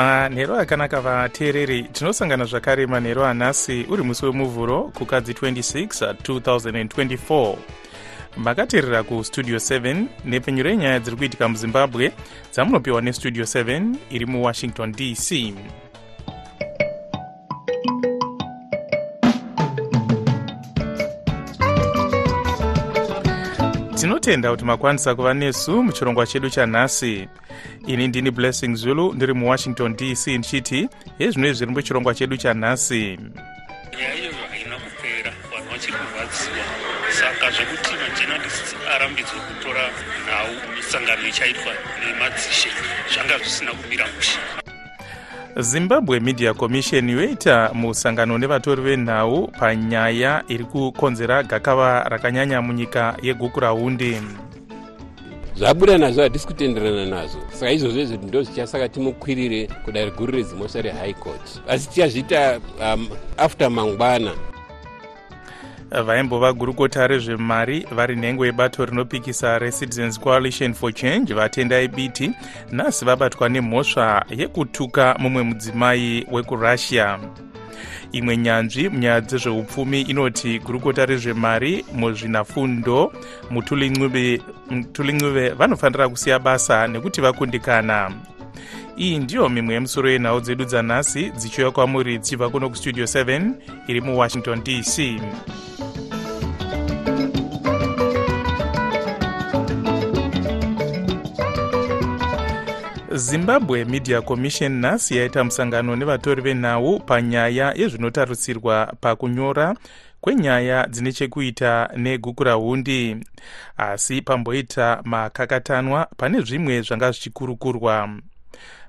manhero akanaka vateereri tinosangana zvakare manhero anhasi uri musi wemuvhuro kukadzi 26 2024 makateerera kustudio 7 nepfenyuro yenyaya dziri kuitika muzimbabwe dzamunopiwa nestudio 7 iri muwashington dc tinotenda kuti makwanisa kuva nesu muchirongwa chedu chanhasi. Ini ndini blessing zulu ndiri muwashington dc ndichiti hezvino zviri muchirongwa chedu chanhasi. Nyaya iyoyo haina kupera vanhu vachiri kurwadziwa saka zvekuti majenalists arambidzwe kutora nhau misangano ichaitwa nemadzishe zvanga zvisina kumira mushe zimbabwe media commission yoita musangano nevatori venhau panyaya iri kukonzera gakava rakanyanya munyika yegukurahundi zvabuda nazvo hatisi kutenderana nazvo. Saka izvozvo izvo ndo zvichasaka timukwirire kudare guru redzimosva rehigh court. Asi tichazviita um, after mangwana vaimbova gurukota rezvemari vari nhengo yebato rinopikisa recitizens coalition for change vatendai biti nhasi vabatwa nemhosva yekutuka mumwe mudzimai wekurussia. Imwe nyanzvi munyaya dzezveupfumi inoti gurukota rezvemari muzvinafundo mutulincuve vanofanira kusiya basa nekuti vakundikana. Iyi ndiyo mimwe yemusoro yenhau dzedu dzanhasi dzichiuya kwamuri dzichibva kuno kustudio 7 iri muwashington dc zimbabwe media commission nhasi yaita musangano nevatori venhau panyaya yezvinotarisirwa pakunyora kwenyaya dzine chekuita negukurahundi asi pamboita makakatanwa pane zvimwe zvanga zvichikurukurwa.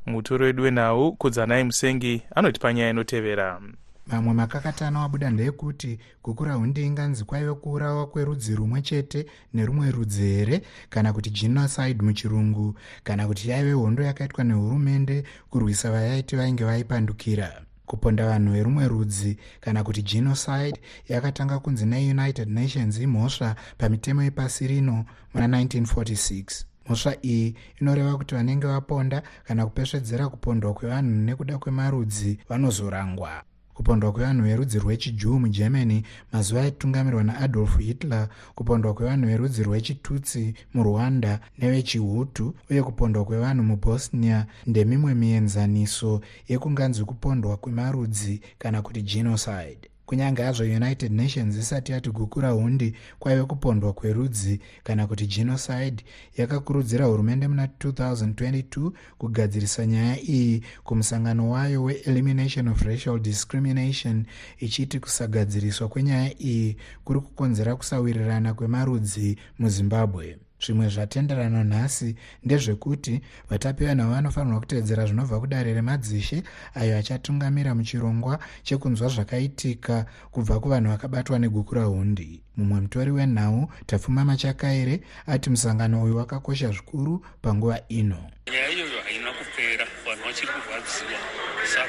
Mutori wedu wenhau kudzanai musengi anoti panyaya inotevera mamwe makakatano abuda ndeyekuti kukura hundi inganzi kwaive kuurawa kwerudzi rumwe chete nerumwe rudzi here? Kana kuti genocide muchirungu? Kana kuti yaive hondo yakaitwa nehurumende kurwisa vayaiti vainge vaipandukira? Kuponda vanhu verumwe rudzi? Kana kuti genocide yakatanga kunzi neunited nations imhosva pamitemo yepasi rino muna 1946 mhosva iyi inoreva kuti vanenge vaponda kana kupesvedzera kupondwa kwevanhu nekuda kwemarudzi vanozorangwa kupondwa kwevanhu verudzi rwechijuu mugermany mazuva aitungamirwa naadolf hitler kupondwa kwevanhu verudzi rwechitutsi murwanda nevechihutu uye kupondwa kwevanhu mubosnia ndemimwe mienzaniso yekunganzi kupondwa kwemarudzi kana kuti genocide kunyange hazvo united nations isati yati gukura hundi kwaive kupondwa kwerudzi kana kuti genocide. Yakakurudzira hurumende muna 2022 kugadzirisa nyaya iyi kumusangano wayo weelimination of racial discrimination ichiti kusagadziriswa kwenyaya iyi kuri kukonzera kusawirirana kwemarudzi muzimbabwe zvimwe zvatenderana nhasi ndezvekuti vatapi vanhavo vanofanirwa kutevedzera zvinobva kudare remadzishe ayo achatungamira muchirongwa chekunzwa zvakaitika kubva kuvanhu vakabatwa negukura hundi mumwe mutori wenhau tapfuma machakaire ati musangano uyu wakakosha zvikuru panguva ino. Nyaya iyoyo haina kupera. Vanhu vachiri kurwadziwa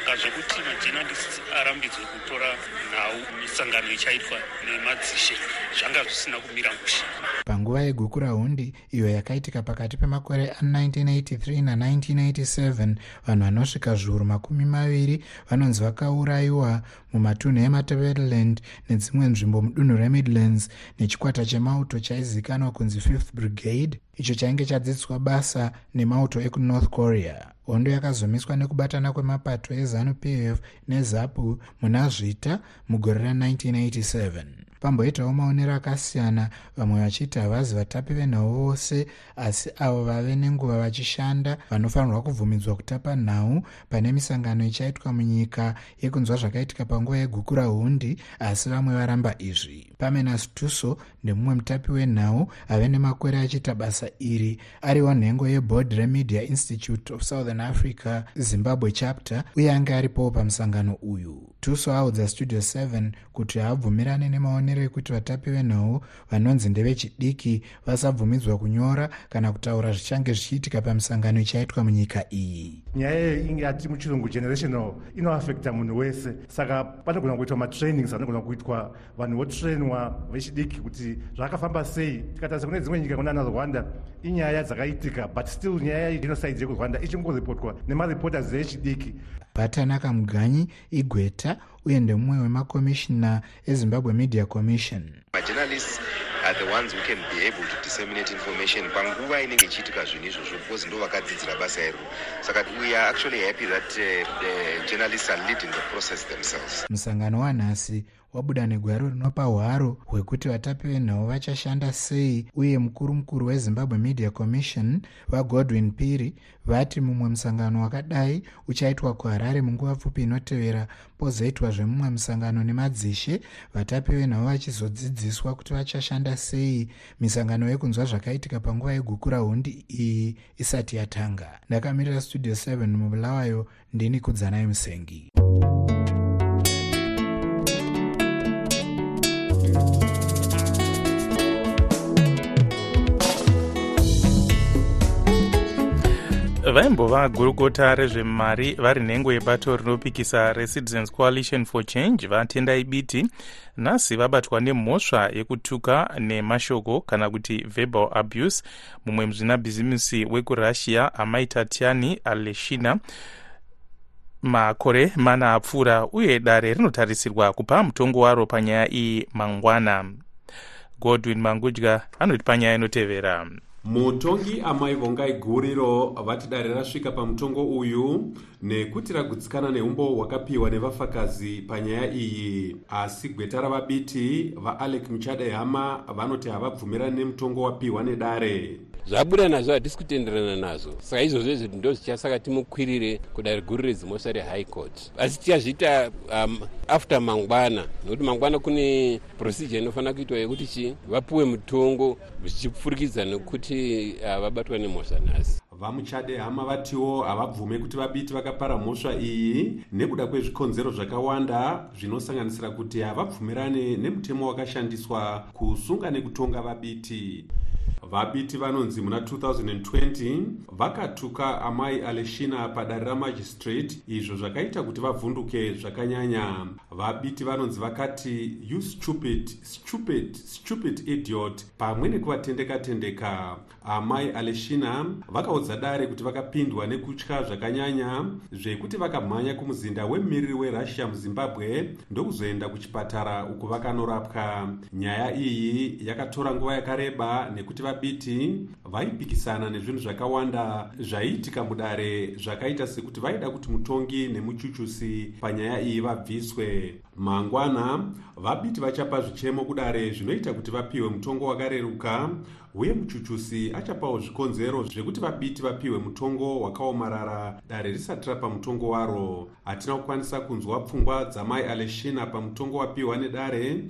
saka zvekuti majenalists arambidzwe kutora nhau misangano ichaitwa nemadzishe. Zvanga zvisina kumira mushe. Panguva yegukura hundi iyo yakaitika pakati pemakore a1983 na1987 vanhu vanosvika zviuru makumi maviri vanonzi vakaurayiwa mumatunhu emateverland nedzimwe nzvimbo mudunhu remidlands nechikwata chemauto chaizivikanwa kunzi 5th brigade icho chainge chadzidziswa basa nemauto ekunorth korea. Hondo yakazomiswa nekubatana kwemapato ezanup f nezapu muna zvita mugore ra1987 pamboitawo maonero akasiyana. Vamwe vachiti havazi vatapi venhau vose asi avo vave nenguva vachishanda vanofanirwa kubvumidzwa kutapa nhau. Pane misangano ichaitwa munyika yekunzwa zvakaitika panguva yegukura hundi asi vamwe varamba izvi. Pamenas tuso ndemumwe mutapi wenhau ave nemakore achiita basa iri. Ariwo nhengo yeboard remedia institute of southern africa zimbabwe chapter uye anga aripowo pamusangano uyu tuso audza studio 7 kuti haabvumirane nemaonero ekuti vatapi venhau vanonzi ndevechidiki vasabvumidzwa kunyora kana kutaura zvichange zvichiitika pamusangano ichaitwa munyika iyi. Nyaya inge yati muchirungu generational inoafekta munhu wese. Saka panogona kuitwa matrainings anogona kuitwa vanhu votrainwa vechidiki kuti zvakafamba sei. Tikatarisa kune dzimwe nyika kunana rwanda inyaya dzakaitika but still nyaya yegenocide yekurwanda ichingoripotwa nemareporters echidiki. Batanaka muganyi igweta uye ndemumwe wemakomishina ezimbabwe media commission. Are the ones who can be able to disseminate information panguva inenge ichiitika zvinhu izvozvo because ndo vakadzidzira basa iro saka we are actually happy that uh, the journalists are leading the process themselves. Musangano wanhasi wabuda negwaro rinopa hwaro hwekuti vatapi venhau vachashanda sei uye mukuru mukuru wezimbabwe media commission vagodwin piri vati mumwe musangano wakadai uchaitwa kuharare munguva pfupi inotevera pozoitwa zvemumwe musangano nemadzishe vatapi venhau vachizodzidziswa kuti vachashanda sei. Misangano yekunzwa zvakaitika panguva yegukura hundi iyi isati yatanga. Ndakamirira studio 7 mubulawayo ndini kudzanai musengi vaimbova gurukota rezvemari vari nhengo yebato rinopikisa recitizens coalition for change vatendai biti nhasi vabatwa nemhosva yekutuka nemashoko kana kuti verbal abuse. Mumwe muzvinabhizimisi wekurussia amai tatiani aleshina makore mana apfuura uye dare rinotarisirwa kupa mutongo waro panyaya iyi mangwana. Godwin mangudya anoti panyaya inotevera. Mutongi amai vongai guriro vati dare rasvika pamutongo uyu nekuti ragutsikana neumbo hwakapiwa nevafakazi panyaya iyi. Asi gweta ravabiti vaalec muchade hama vanoti havabvumirani nemutongo wapiwa nedare zvabuda nazvo hatisi kutenderana nazvo. Saka izvozvo izvo ndo zvichasaka timukwirire kudare guru redzimosva rehigh court. Asi tichazviita um, after mangwana nokuti mangwana kune procedure inofanira kuitwa yekuti chi vapiwe mutongo zvichipfurikidza nekuti uh, vabatwa nemhosva nhasi. Vamuchade hama vatiwo havabvume kuti vabiti vakapara mhosva iyi. Nekuda kwezvikonzero zvakawanda zvinosanganisira kuti havabvumirane nemutemo wakashandiswa kusunga nekutonga vabiti vabiti vanonzi muna 2020 vakatuka amai aleshina padare ramajistrate izvo zvakaita kuti vavhunduke zvakanyanya. Vabiti vanonzi vakati you stupid stupid stupid idiot pamwe nekuvatendeka-tendeka amai aleshina vakaudza dare kuti vakapindwa nekutya zvakanyanya zvekuti vakamhanya kumuzinda wemumiriri werussia muzimbabwe ndokuzoenda kuchipatara uku vakanorapwa. Nyaya iyi yakatora nguva yakareba nekuti vabiti vaipikisana nezvinhu zvakawanda zvaiitika mudare zvakaita sekuti vaida kuti mutongi nemuchuchusi panyaya iyi vabviswe. Mangwana vabiti vachapa zvichemo kudare zvinoita kuti vapiwe mutongo wakareruka uye muchuchusi achapawo zvikonzero zvekuti vabiti vapiwe mutongo wakaomarara. Dare risati rapa mutongo waro hatina kukwanisa kunzwa pfungwa dzamai aleshina pamutongo wapiwa nedare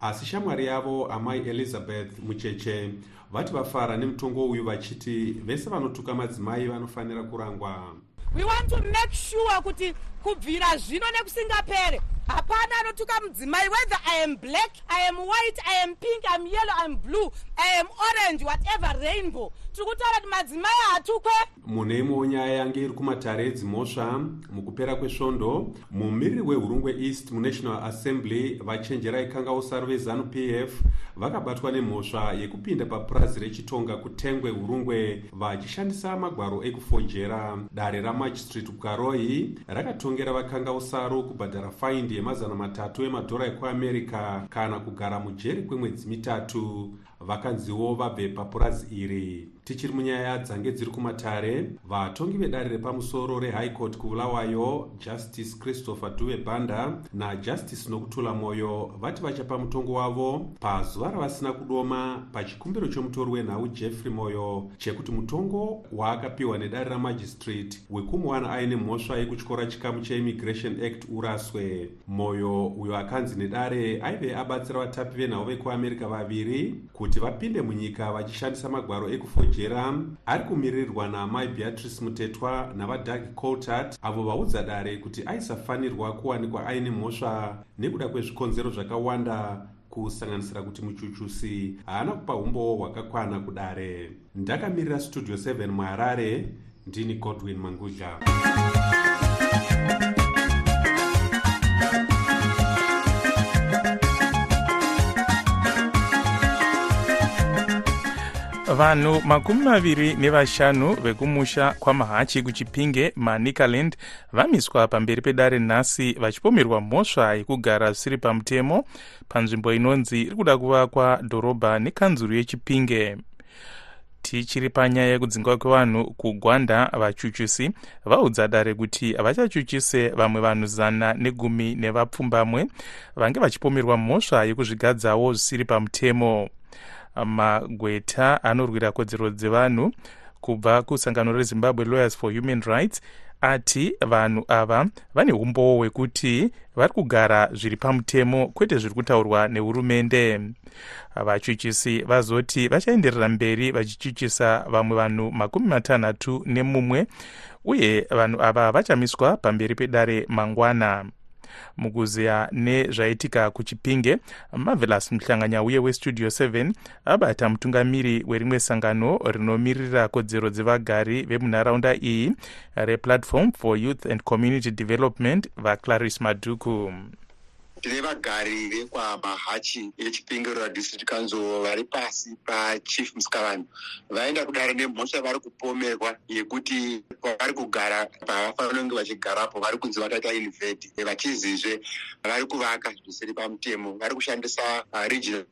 asi shamwari yavo amai elizabeth mucheche vati vafara nemutongo uyu vachiti vese vanotuka madzimai vanofanira kurangwa. We want to make sure kuti kubvira zvino nekusingapere hapana anotuka mudzimai whether i am black i am white i am pink i am yellow i am blue am orange whatever rainbow. Tiri kutaura kuti madzimai hatukwe mune imwewo nyaya yange iri kumatare edzimhosva mukupera kwesvondo. Mumiriri wehurungwe east munational assembly vachenjera ikangawo saru vezanup f vakabatwa nemhosva yekupinda papurazi rechitonga kutengwe hurungwe vachishandisa magwaro ekufonjera. Dare ramagistrate kukaroi rakatongera vakangawo saru kubhadhara faindi yemazana matatu emadhora ekuamerica kana kugara mujeri kwemwedzi mitatu vakanziwo vabve papurazi iri tichiri munyaya dzange dziri kumatare vatongi vedare repamusoro rehigh court kuvulawayo justice christopher duve banda najustice nokutula mwoyo vati vachapa mutongo wavo pazuva ravasina kudoma pachikumbiro chomutori wenhau jeffrey moyo chekuti mutongo waakapiwa nedare ramagistrate wekumuwana aine mhosva yekutyora chikamu cheimmigration act uraswe. Moyo uyo akanzi nedare aive abatsira vatapi venhau vekuamerica vaviri kuti vapinde munyika vachishandisa magwaro ekufojera ari kumiririrwa namai beatrice mutetwa navadag coltart avo vaudza dare kuti aisafanirwa kuwanikwa aine mhosva nekuda kwezvikonzero zvakawanda kusanganisira kuti muchuchusi haana kupa umbowo hwakakwana kudare. Ndakamirira studio 7 muharare ndini godwin mangudla vanhu makumi maviri nevashanu vekumusha kwamahachi kuchipinge manikaland vamiswa pamberi pedare nhasi vachipomerwa mhosva yekugara zvisiri pamutemo. Panzvimbo inonzi iri kuda kuvakwa dhorobha nekanzuru yechipinge. Tichiri panyaya yekudzingwa kwevanhu kugwanda vachuchusi vaudza dare kuti havachachuchise vamwe vanhu zana negumi nevapfumbamwe vange vachipomerwa mhosva yekuzvigadzawo zvisiri pamutemo magweta anorwira kodzero dzevanhu kubva kusangano rezimbabwe lawyers for human rights ati vanhu ava vane umbowo hwekuti vari kugara zviri pamutemo kwete zviri kutaurwa nehurumende. Vachuchisi vazoti vachaenderera mberi vachichuchisa vamwe vanhu makumi matanhatu nemumwe uye vanhu ava vachamiswa pamberi pedare mangwana mukuziya nezvaitika kuchipinge marvelous muhlanganyauye westudio 7 abata mutungamiri werimwe sangano rinomirira kodzero dzevagari vemunharaunda iyi replatform for youth and community development vaclaris madhuku tine vagari vekwamahachi echipingiriro district council vari pasi pachief musikavanu vaenda kudare nemhosva vari kupomerwa yekuti pavari kugara pavafanira kunge vachigarapo vari kunzi vakaita inved vachizizve vari kuvaka zvisiri pamutemo. Vari kushandisa uh, regional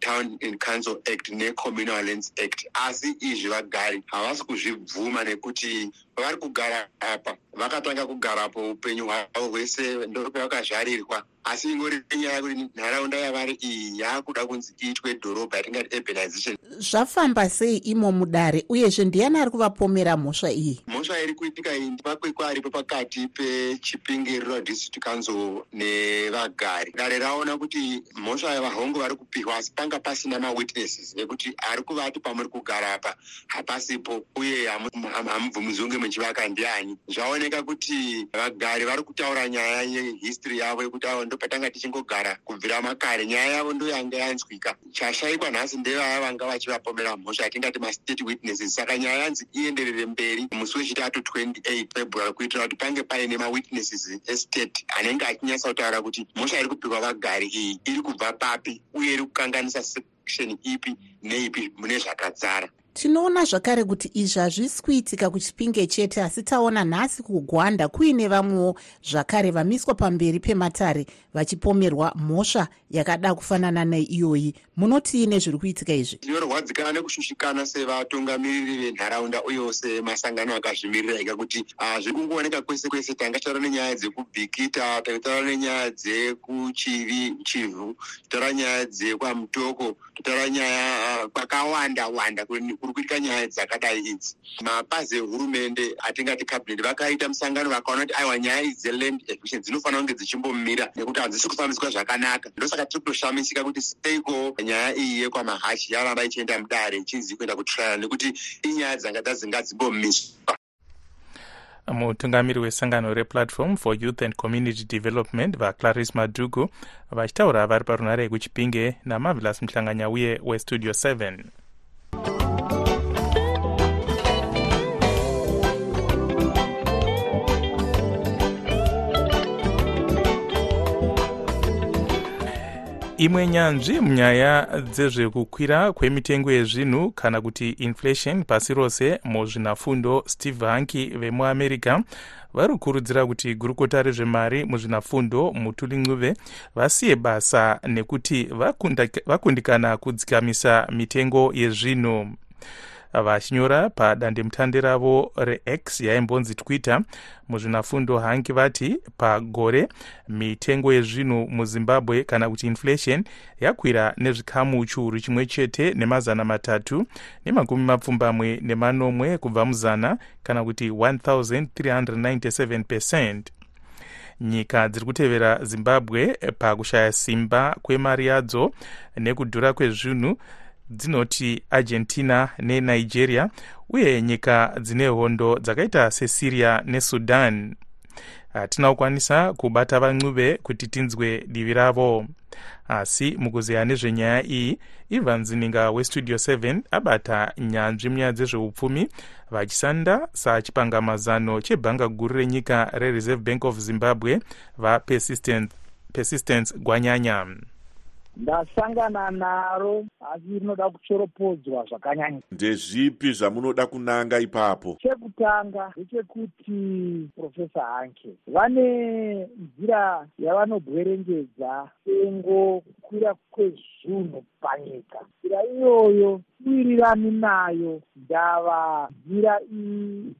town and council act necommunal lands act. Asi izvi vagari havasi kuzvibvuma nekuti pavari kugara apa vakatanga kugarapo upenyu hwavo hwese ndopavakazvarirwa asi ingori nyaya yekuti nharaunda yavari iyi yaakuda kunzi iitwe dhorobha yatingati urbanization. Zvafamba sei imo mudare? Uyezve ndiani ari kuvapomera mhosva iyi? Mhosva iri kuitika iyi ndimakwekwa aripo pakati pechipingiriro district council nevagari. Dare raona kuti mhosva yavahongo vari kupiwa asi panga pasina mawitnesses ekuti ari kuvati pamuri kugara apa. Hapasipo uye hamubvumizi kunge muchivaka ndiani. Zvaoneka kuti vagari vari kutaura nyaya yehistory yavo yekuti avo ndopatanga tichingogara kubvira makare. Nyaya yavo ndo yanga yanzwika. Chashayikwa nhasi ndevaya vanga vachivapomera mhosva yatingati mastate witnesses. Saka nyaya yanzi ienderere mberi musi wechitatu 28 february kuitira kuti pange paine mawitnesses estate anenge achinyatsa kutaura kuti mhosva iri kupihwa vagari iyi iri kubva papi uye iri kukanganisa section ipi neipi mune zvakadzara tinoona zvakare kuti izvi hazvisi kuitika kuchipinge chete asi taona nhasi kugwanda kuine vamwewo zvakare vamiswa pamberi pematare vachipomerwa mhosva yakada kufanana neiyoyi. Munotiine zviri kuitika izvi? Tinorwadzikana nekushushikana sevatungamiriri venharaunda uyewo semasangano akazvimirira ika kuti zviri kungooneka kwese kwese tanga taura nenyaya dzekubhikita taitaura nenyaya dzekuchivi chivhu totaura nyaya dzekwamutoko totaura nyaya kwakawanda wanda kuri kuitika nyaya dzakadai idzi. Mapazi ehurumende atingati cabinet vakaita musangano vakaona kuti aiwa nyaya idzi dzeland evision dzinofanira kunge dzichimbomira nekuti hadzisi kufambiswa zvakanaka. Ndosaka tiri kutoshamisika kuti seiko nyaya iyi yekwamahachi yaramba ichienda mudare ichinzi kuenda kutrial nekuti inyaya dzanga dzazinga dzimbomiswa mutungamiri wesangano replatform for youth and community development vaclaris madhugu vachitaura vari parunhare yekuchipinge namavilas muhlanganyauye westudio 7 imwe nyanzvi munyaya dzezvekukwira kwemitengo yezvinhu kana kuti inflation pasi rose muzvinafundo steve hanki vemuamerica vari kukurudzira kuti gurukota rezvemari muzvinafundo mutuli ncuve vasiye basa nekuti vakundikana kudzikamisa mitengo yezvinhu vachinyora padandemutande ravo rex yaimbonzi twitter muzvinafundo hangi vati pagore mitengo yezvinhu muzimbabwe kana kuti inflation yakwira nezvikamu chiuru chimwe chete nemazana matatu nemakumi mapfumbamwe nemanomwe kubva muzana kana kuti 1397 percent. Nyika dziri kutevera zimbabwe pakushaya simba kwemari yadzo nekudhura kwezvinhu dzinoti argentina nenigeria uye nyika dzine hondo dzakaita sesyria nesudan. Hatina kukwanisa kubata vancuve kuti tinzwe divi ravo. Asi mukuzeya nezvenyaya iyi evans ninga westudio 7 abata nyanzvi munyaya dzezveupfumi vachisanda sachipangamazano chebhanga guru renyika rereserve bank of zimbabwe vapersistence gwanyanya ndasangana naro asi rinoda kuchoropodzwa zvakanyanya. Ndezvipi zvamunoda kunanga ipapo? Chekutanga ndechekuti profesa hanke vane nzira yavanobwerengedza tengo kukwira kwezvinhu panyika. Nzira iyoyo iwirirani nayo. Ndava nzira iyi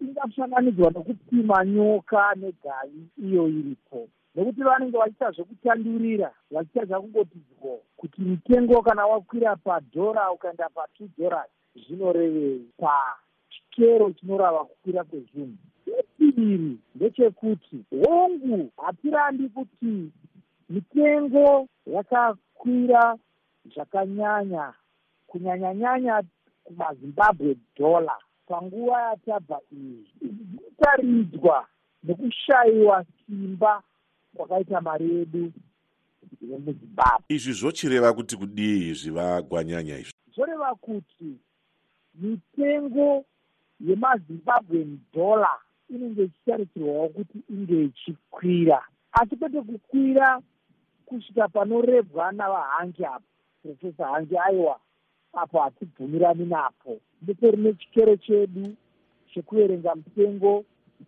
ingasanganidzwa nekupima nyoka negai iyo iripo nekuti vanenge vachiita zvekutandurira vachitadza kungotidzwo kuti mutengo kana wakwira padhora ukaenda patwo dollars zvinorevei pachikero chinorava kukwira kwezvinhu. Chechiviri ndechekuti hongu hatirandi kuti mitengo yakakwira zvakanyanya kunyanyanyanya kumazimbabwe dollar panguva yatabva iyi. Zvinotaridzwa nekushayiwa simba kwakaita mari yedu yemuzimbabwe izvi zvochireva kuti kudii izvi vagwanyanya izvi? Zvoreva kuti mitengo yemazimbabwen dollar inenge ichitarisirwawo kuti inge ichikwira. Asi kwete kukwira kusvika panorebwa navahangi apo profesa hangi aiwa apo hatibvumirani napo. Nditorine chikero chedu chekuverenga mitengo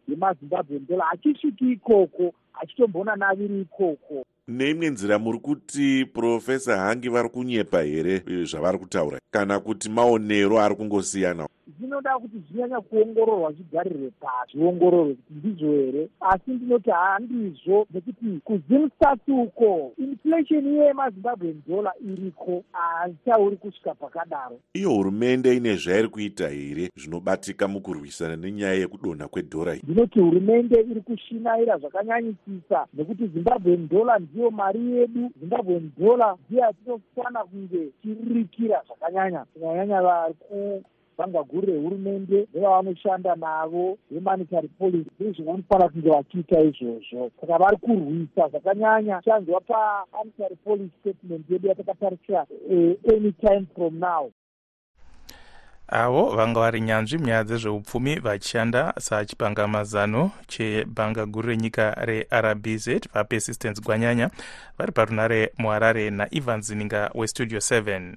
yemazimbabwen dollar hachisviki ikoko achitombona naviri ikoko. Neimwe nzira muri kuti profesa hangi vari kunyepa here zvavari kutaura? Kana kuti maonero ari kungosiyana zvinoda kuti zvinyanya kuongororwa zvigarire pasi. Zviongororwe kuti ndizvo here? Asi ndinoti handizvo nekuti kuzimstats uko inflation iye yemazimbabwen dollar iriko haichauri kusvika pakadaro. Iyo hurumende ine zvairi kuita here zvinobatika mukurwisana nenyaya yekudonha kwedhora ndinoti hurumende iri kushinaira zvakanyanyisisa nekuti zimbabwen dollar ndiyo mari yedu zimbabwen dollar ndiyo yatinofana kunge tiririkira zvakanyanya. Kunyanyanya vari bhanga guru rehurumende nevavanoshanda navo vemonitary policy ndizvo vanofanira kunge vachiita izvozvo. Saka vari kurwisa zvakanyanya. Chanzwa pamonitary policy statement yedu yatakatarisira any time from now. Avo vanga vari nyanzvi munyaya dzezveupfumi vachishanda sachipangamazano chebhanga guru renyika rerbz vapersistence gwanyanya vari parunare muharare naevans ninga westudio 7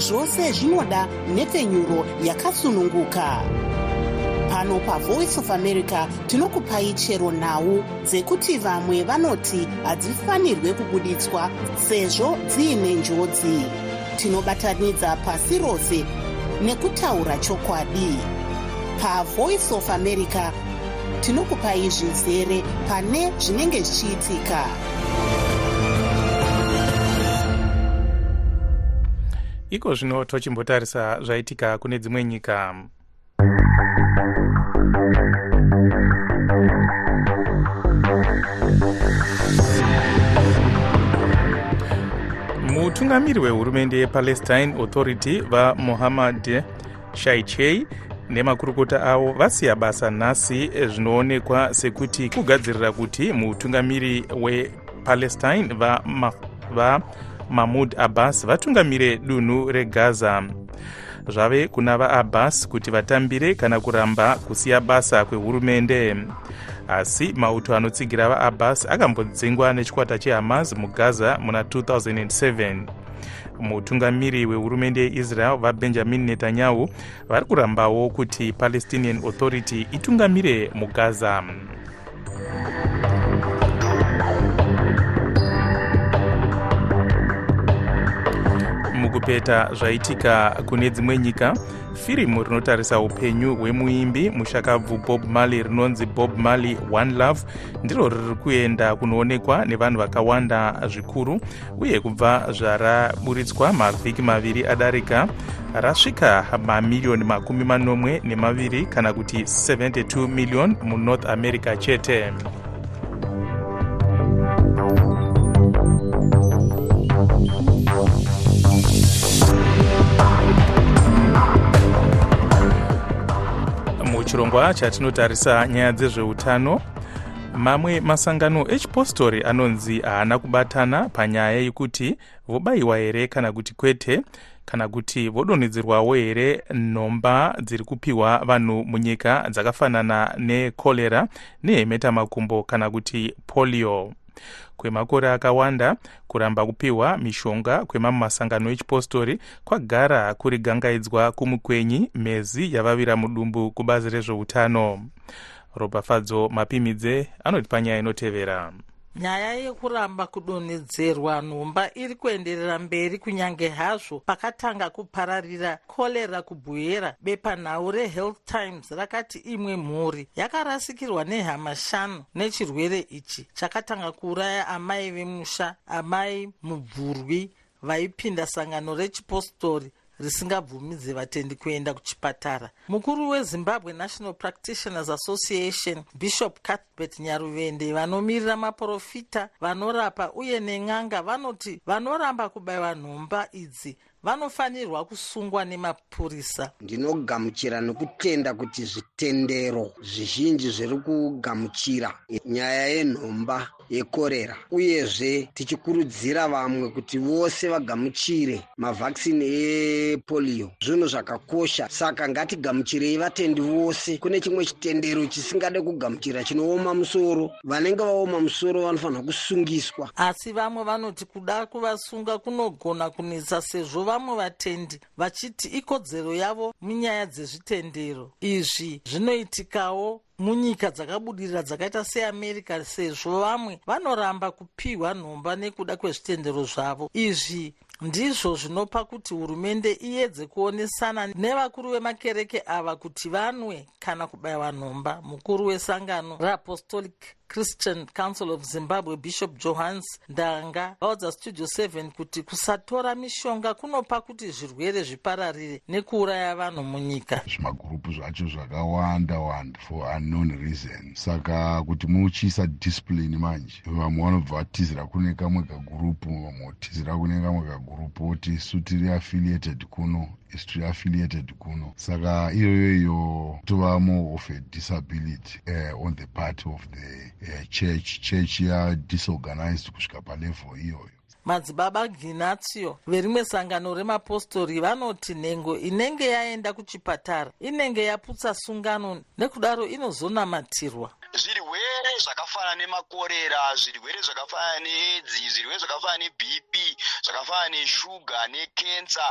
zvose zvinoda nhepfenyuro yakasununguka. Pano pavoice of america tinokupai chero nhau dzekuti vamwe vanoti hadzifanirwe kubuditswa sezvo dziine njodzi. Tinobatanidza pasi rose nekutaura chokwadi. Pavoice of america tinokupai zvizere pane zvinenge zvichiitika iko zvino tochimbotarisa zvaitika kune dzimwe nyika. Mutungamiri wehurumende yepalestine authority vamohammad shaichei nemakurukota avo vasiya basa nhasi zvinoonekwa sekuti kugadzirira kuti mutungamiri wepalestine vama va mahmud abbas vatungamire dunhu regaza. Zvave kuna vaabbas kuti vatambire kana kuramba kusiya basa kwehurumende. Asi mauto anotsigira vaabbas akambodzingwa nechikwata chehamas mugaza muna 2007 mutungamiri wehurumende yeisrael vabenjamin netanyahu vari kurambawo kuti palestinian authority itungamire mugaza kupeta zvaitika kune dzimwe nyika firimu rinotarisa upenyu hwemuimbi mushakabvu bob marley rinonzi bob marley one love ndiro riri kuenda kunoonekwa nevanhu vakawanda zvikuru uye kubva zvaraburitswa mavhiki maviri adarika rasvika mamiriyoni makumi manomwe nemaviri kana kuti 72 million munorth america chete muchirongwa chatinotarisa nyaya dzezveutano. Mamwe masangano echipostori anonzi haana kubatana panyaya yekuti vobayiwa here kana kuti kwete kana kuti vodonhedzerwawo here nhomba dziri kupiwa vanhu munyika dzakafanana nekorera nehemετamakumbo kana kuti polio kwemakore akawanda kuramba kupiwa mishonga kwemamwe masangano echipostori kwagara kuri gangaidzwa kumukwenyi mhezi yavavira mudumbu kubazi rezveutano. Ropafadzo mapimidze anoti panyaya inotevera nyaya yekuramba kudonhedzerwa nhomba iri kuenderera mberi kunyange hazvo pakatanga kupararira korera kubhuyera bepanhau rehealth times rakati imwe mhuri yakarasikirwa nehama shanu nechirwere ichi chakatanga kuuraya amai vemusha amai mubvurwi vaipinda sangano rechipostori risingabvumidze vatendi kuenda kuchipatara. Mukuru wezimbabwe national practitioners association bishop cuthbert nyaruvende vanomirira maprofita vanorapa uye nen'anga vanoti vanoramba kubayiwa nhomba idzi vanofanirwa kusungwa nemapurisa ndinogamuchira nokutenda kuti zvitendero zvizhinji zviri kugamuchira. Nyaya yenhomba yekorera. Uyezve tichikurudzira vamwe kuti vose vagamuchire mavhakisini epolio zvinhu zvakakosha saka ngatigamuchirei vatendi vose. Kune chimwe chitendero chisingade kugamuchira chinooma musoro. Vanenge vaoma musoro vanofanira kusungiswa. Asi vamwe vanoti kuda kuvasunga kunogona kunetsa sezvo vamwe vatendi vachiti ikodzero yavo munyaya dzezvitendero. Izvi zvinoitikawo munyika dzakabudirira dzakaita seamerica sezvo vamwe vanoramba kupiwa nhomba nekuda kwezvitendero zvavo. Izvi ndizvo zvinopa kuti hurumende iyedze kuonesana nevakuru vemakereke ava kuti vanwe kana kubayiwa nhomba mukuru wesangano reapostolic christian council of zimbabwe bishop johans ndanga vaudza studio 7 kuti kusatora mishonga kunopa kuti zvirwere zvipararire nekuuraya vanhu munyika. Zvimagurupu zvacho zvakawanda wanda for unknown reason saka kuti muchiisa discipline manje vamwe vanobva vatizira kune kamwe kagurupu vamwe kutizira kune kamwe kagurupu oti isu tiri affiliated kuno tiri affiliated kuno. Saka iyoyo iyo tova more of a disability uh, on the part of the uh, church church yadisorganized kusvika palevel iyoyo madzibaba ginatio verimwe sangano remapostori vanoti nhengo inenge yaenda kuchipatara inenge yaputsa sungano nekudaro inozonamatirwa zvirwere zvakafanana nemakorera zvirwere zvakafanana needzi zvirwere zvakafanana nebp zvakafanana neshuga nekensa.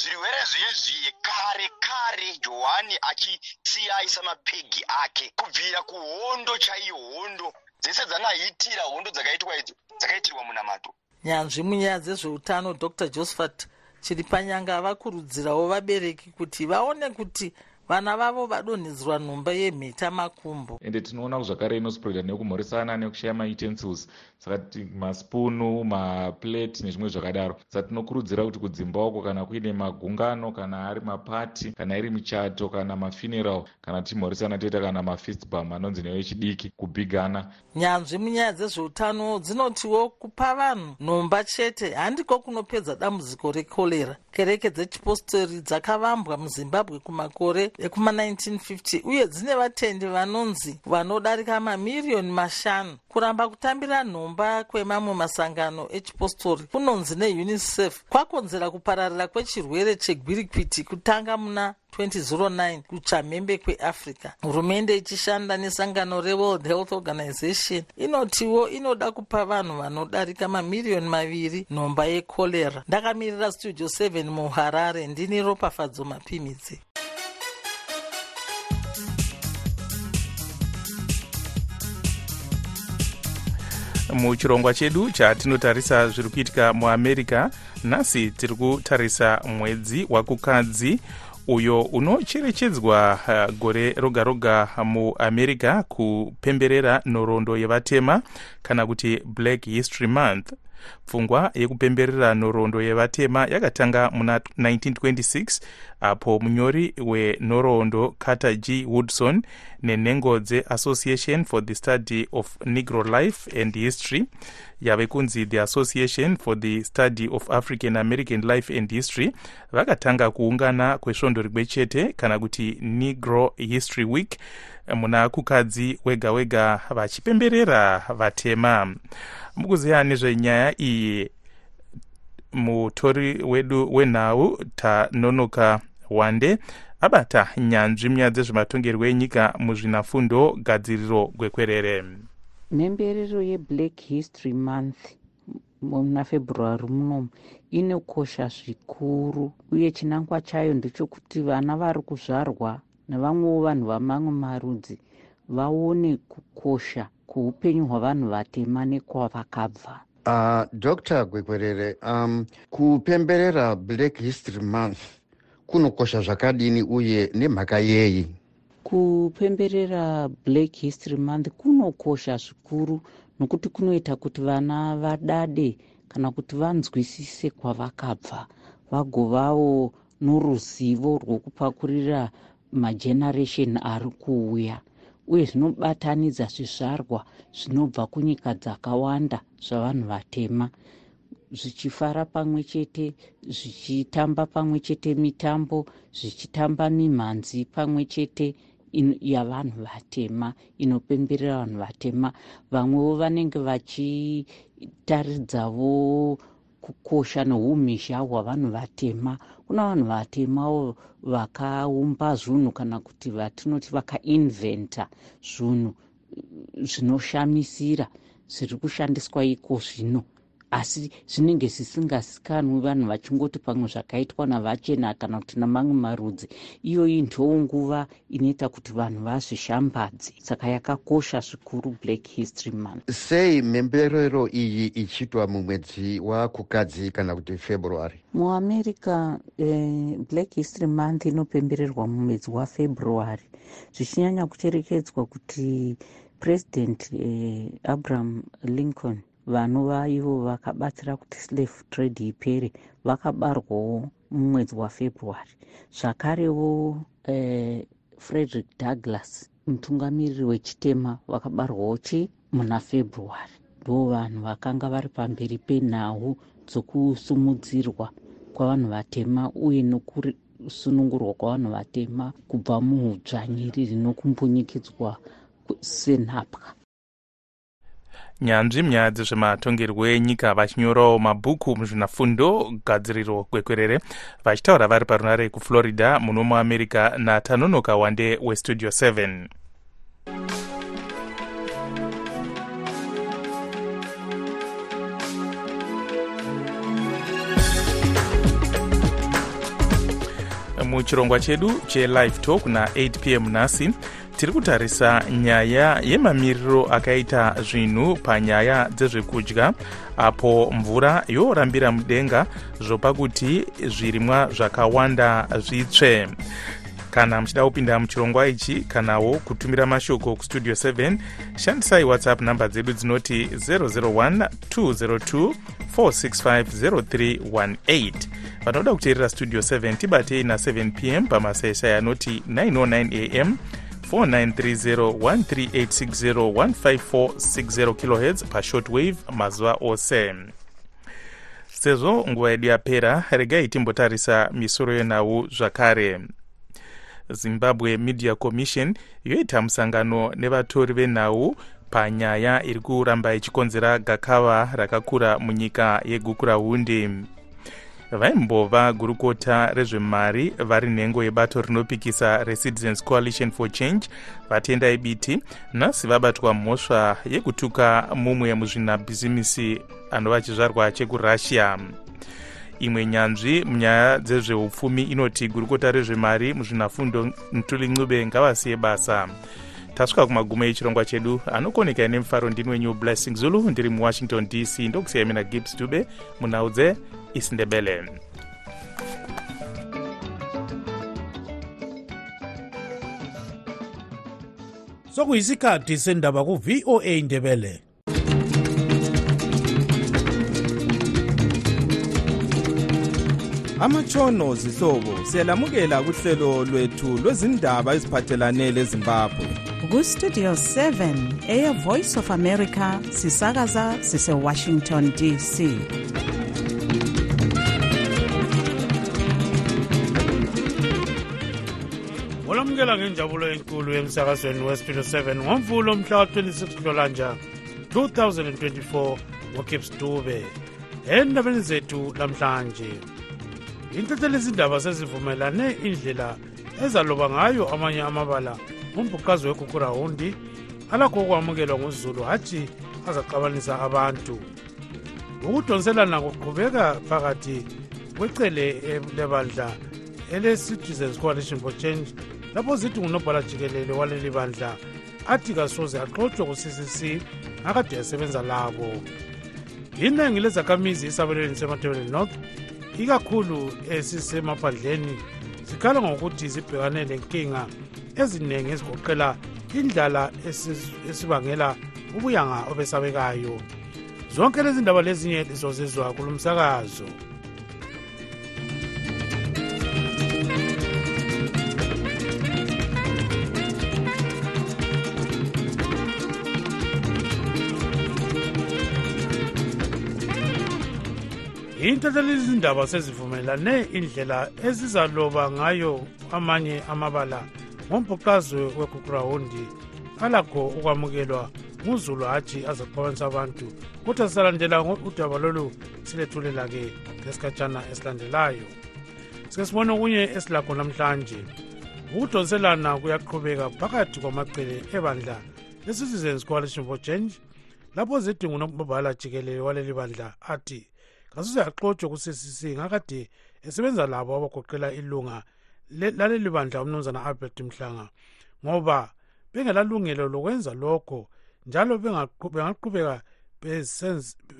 Zvirwere zvezvi kare kare johani achisiya aisa mapegi ake kubvira kuhondo chaiyo hondo. Dzese dzangaitira hondo dzakaitwa idzo dzakaitirwa munamato nyanzvi munyaya dzezveutano dr. Josephat chiripanyanga vakurudzirawo vabereki kuti vaone kuti vana vavo vadonhedzerwa nhomba yemheta makumbo. Ende tinoona zvakare inospreada nekumhoresana nekushaya mautensils saka masipunu maplate nezvimwe zvakadaro. Saka tinokurudzira kuti kudzimba uko kana kuine magungano kana ari mapati kana iri michato kana mafuneral kana tichimhoresana toita kana mafistbam anonzi nevechidiki kubhigana. Nyanzvi munyaya dzezveutano dzinotiwo kupa vanhu nhomba chete handiko kunopedza dambudziko rekorera kereke dzechipostori dzakavambwa muzimbabwe kumakore ekuma1950 uye dzine vatendi vanonzi vanodarika mamiriyoni mashanu kuramba kutambira nhomba kwemamwe masangano echipostori kunonzi neunicef kwakonzera kupararira kwechirwere chegwirikwiti kutanga muna 2009 kuchamhembe kweafrica. Hurumende ichishanda nesangano reworld health organization inotiwo inoda kupa vanhu vanodarika mamiriyoni maviri nhomba yekorera ndakamirira studio 7 muharare ndini ropafadzo mapimidzi muchirongwa chedu chatinotarisa zviri kuitika muamerica nhasi tiri kutarisa mwedzi wakukadzi uyo unocherechedzwa uh, gore roga roga muamerica kupemberera nhoroondo yevatema kana kuti black history month pfungwa yekupemberera nhoroondo yevatema yakatanga muna 1926 apo munyori wenhoroondo carter g. Woodson nenhengo dzeassociation for the study of negro life and history yave kunzi the association for the study of african american life and history vakatanga kuungana kwesvondo rimwe chete kana kuti negro history week muna kukadzi wega wega vachipemberera vatema. Mukuziva nezvenyaya iyi mutori wedu wenhau tanonoka wande abata nyanzvi munyaya dzezvematongerwo enyika muzvinafundo gadziriro gwekwerere. Mhemberero yeblack history month muna february munomu inokosha zvikuru uye chinangwa chayo ndechokuti vana vari kuzvarwa nevamwewo vanhu vamamwe marudzi vaone kukosha kuupenyu hwavanhu vatema nekwavakabva. Uh, dr gwekwerere um, kupemberera black history month kunokosha zvakadini uye nemhaka yeyi kupemberera black history month kunokosha zvikuru nokuti kunoita kuti vana vadade kana kuti vanzwisise kwavakabva. Vagovawo noruzivo rwokupakurira mageneration ari kuuya uye zvinobatanidza zvizvarwa zvinobva kunyika dzakawanda zvavanhu vatema zvichifara pamwe chete zvichitamba pamwe chete mitambo zvichitamba mimhanzi pamwe chete yavanhu vatema inopemberera vanhu vatema. Vamwewo vanenge vachitaridzavo kukosha neumhizha hwavanhu vatema. Kuna vanhu vatemawo vakaumba zvinhu kana kuti vatinoti vakainventa zvinhu zvinoshamisira zviri kushandiswa iko zvino asi zvinenge zvisingazikanwi vanhu vachingoti pamwe zvakaitwa navachena kana kuti namamwe marudzi. Iyoyi ndoo nguva inoita kuti vanhu vazvishambadze. Saka yakakosha zvikuru black history month. Sei mhemberero iyi ichiitwa mumwedzi wakukadzi kana kuti february? Muamerica eh, black history month inopembererwa mumwedzi wafebruary. Zvichinyanya kucherekedzwa kuti president eh, abraham lincoln vanova ivo vakabatsira kuti slave trade ipere vakabarwawo mumwedzi wafebruary. Zvakarewo eh, frederick douglas mutungamiriri wechitema vakabarwawo chi muna february. Ndo vanhu vakanga vari pamberi penhau dzokusumudzirwa kwavanhu vatema uye nokusunungurwa kwavanhu vatema kubva muudzvanyiriri nokumbunyikidzwa senhapwa nyanzvi munyaya dzezvematongerwo enyika vachinyorawo mabhuku muzvinafundo gadziriro kwekwerere vachitaura vari parunare kuflorida muno muamerica natanonoka wande westudio 7 muchirongwa chedu chelive talk na8 p m nhasi tiri kutarisa nyaya yemamiriro akaita zvinhu panyaya dzezvekudya apo mvura yorambira mudenga zvopa kuti zvirimwa zvakawanda zvitsve. Kana muchida kupinda muchirongwa ichi kanawo kutumira mashoko kustudio 7 shandisai whatsapp nhamba dzedu dzinoti 001 202 465 vanoda kuteerera studio 7 tibatei na7 p m pamasaisai anoti 909 am 4930 kilohertz pashortwave mazuva ose. Sezvo nguva yedu yapera regai timbotarisa misoro yenhau zvakare. Zimbabwe media commission yoita musangano nevatori venhau panyaya iri kuramba ichikonzera gakava rakakura munyika yegukurahundi vaimbova gurukota rezvemari vari nhengo yebato rinopikisa recitizens coalition for change vatendai biti nhasi vabatwa mhosva yekutuka mumwe muzvinabhizimisi anova chizvarwa chekurussia. Imwe nyanzvi munyaya dzezveupfumi inoti gurukota rezvemari muzvinafundo mutuli ncube ngavasiye basa tasvika kumagumo echirongwa chedu anokoneka nemufaro ndini wenyu blessing zulu ndiri muwashington dc ndokusiya mina gibbs dube munhau dzeisindebele sokuyisikhathi sendaba ku-voa ndebele. Amatshono zihlobo siyalamukela kuhlelo lwethu lwezindaba eziphathelane lezimbabwe kustudio 7 eyevoice of america sisakaza sisewashington dc olamukela ngenjabulo enkulu emsakazweni westudio 7 ngomvulo mhla wa-26 kulolanja 2024 ngogibbs dube. Endabeni zethu lamhlanje intethe lezindaba sezivumelane indlela ezaloba ngayo amanye amabala umbhuqazi wegugurawundi alakho ukwamukelwa nguzulu hatshi azaxabanisa abantu. Ukudonselana kuqhubeka phakathi kwecele lebandla ele-citizens coalition for change lapho zithi ngunobhala jikelele waleli bandla athi kasoze axotshwe ku-ccc akade esebenza labo. Iningi lezakhamizi esabelweni sematebeleni north ikakhulu esisemaphandleni zikhala ngokuthi zibhekane lenkinga eziningi ezigoqela indlala esibangela ubuyanga obesabekayo. Zonke lezi ndaba lezinye lizozizwa kulo msakazo intethe lezindaba sezivumelane indlela ezizaloba ngayo amanye amabala ngombhuqazwe wegugurawundi alakho ukwamukelwa nguzulu hatshi azaxabanisa abantu kodwa sisalandela udaba lolu silethulela-ke ngesikhatshana esilandelayo. Sike sibone okunye esilakho namhlanje ukudonselana kuyaqhubeka phakathi kwamacele ebandla le-citizens coalition for change lapho zidingo nobhala jikelele waleli bandla athi kasuze axotshwe ku-ccc ngakade esebenza labo abagoqela ilunga laleli bandla umnumzana albert mhlanga ngoba bengelalungelo lokwenza lokho njalo bengaqhubeka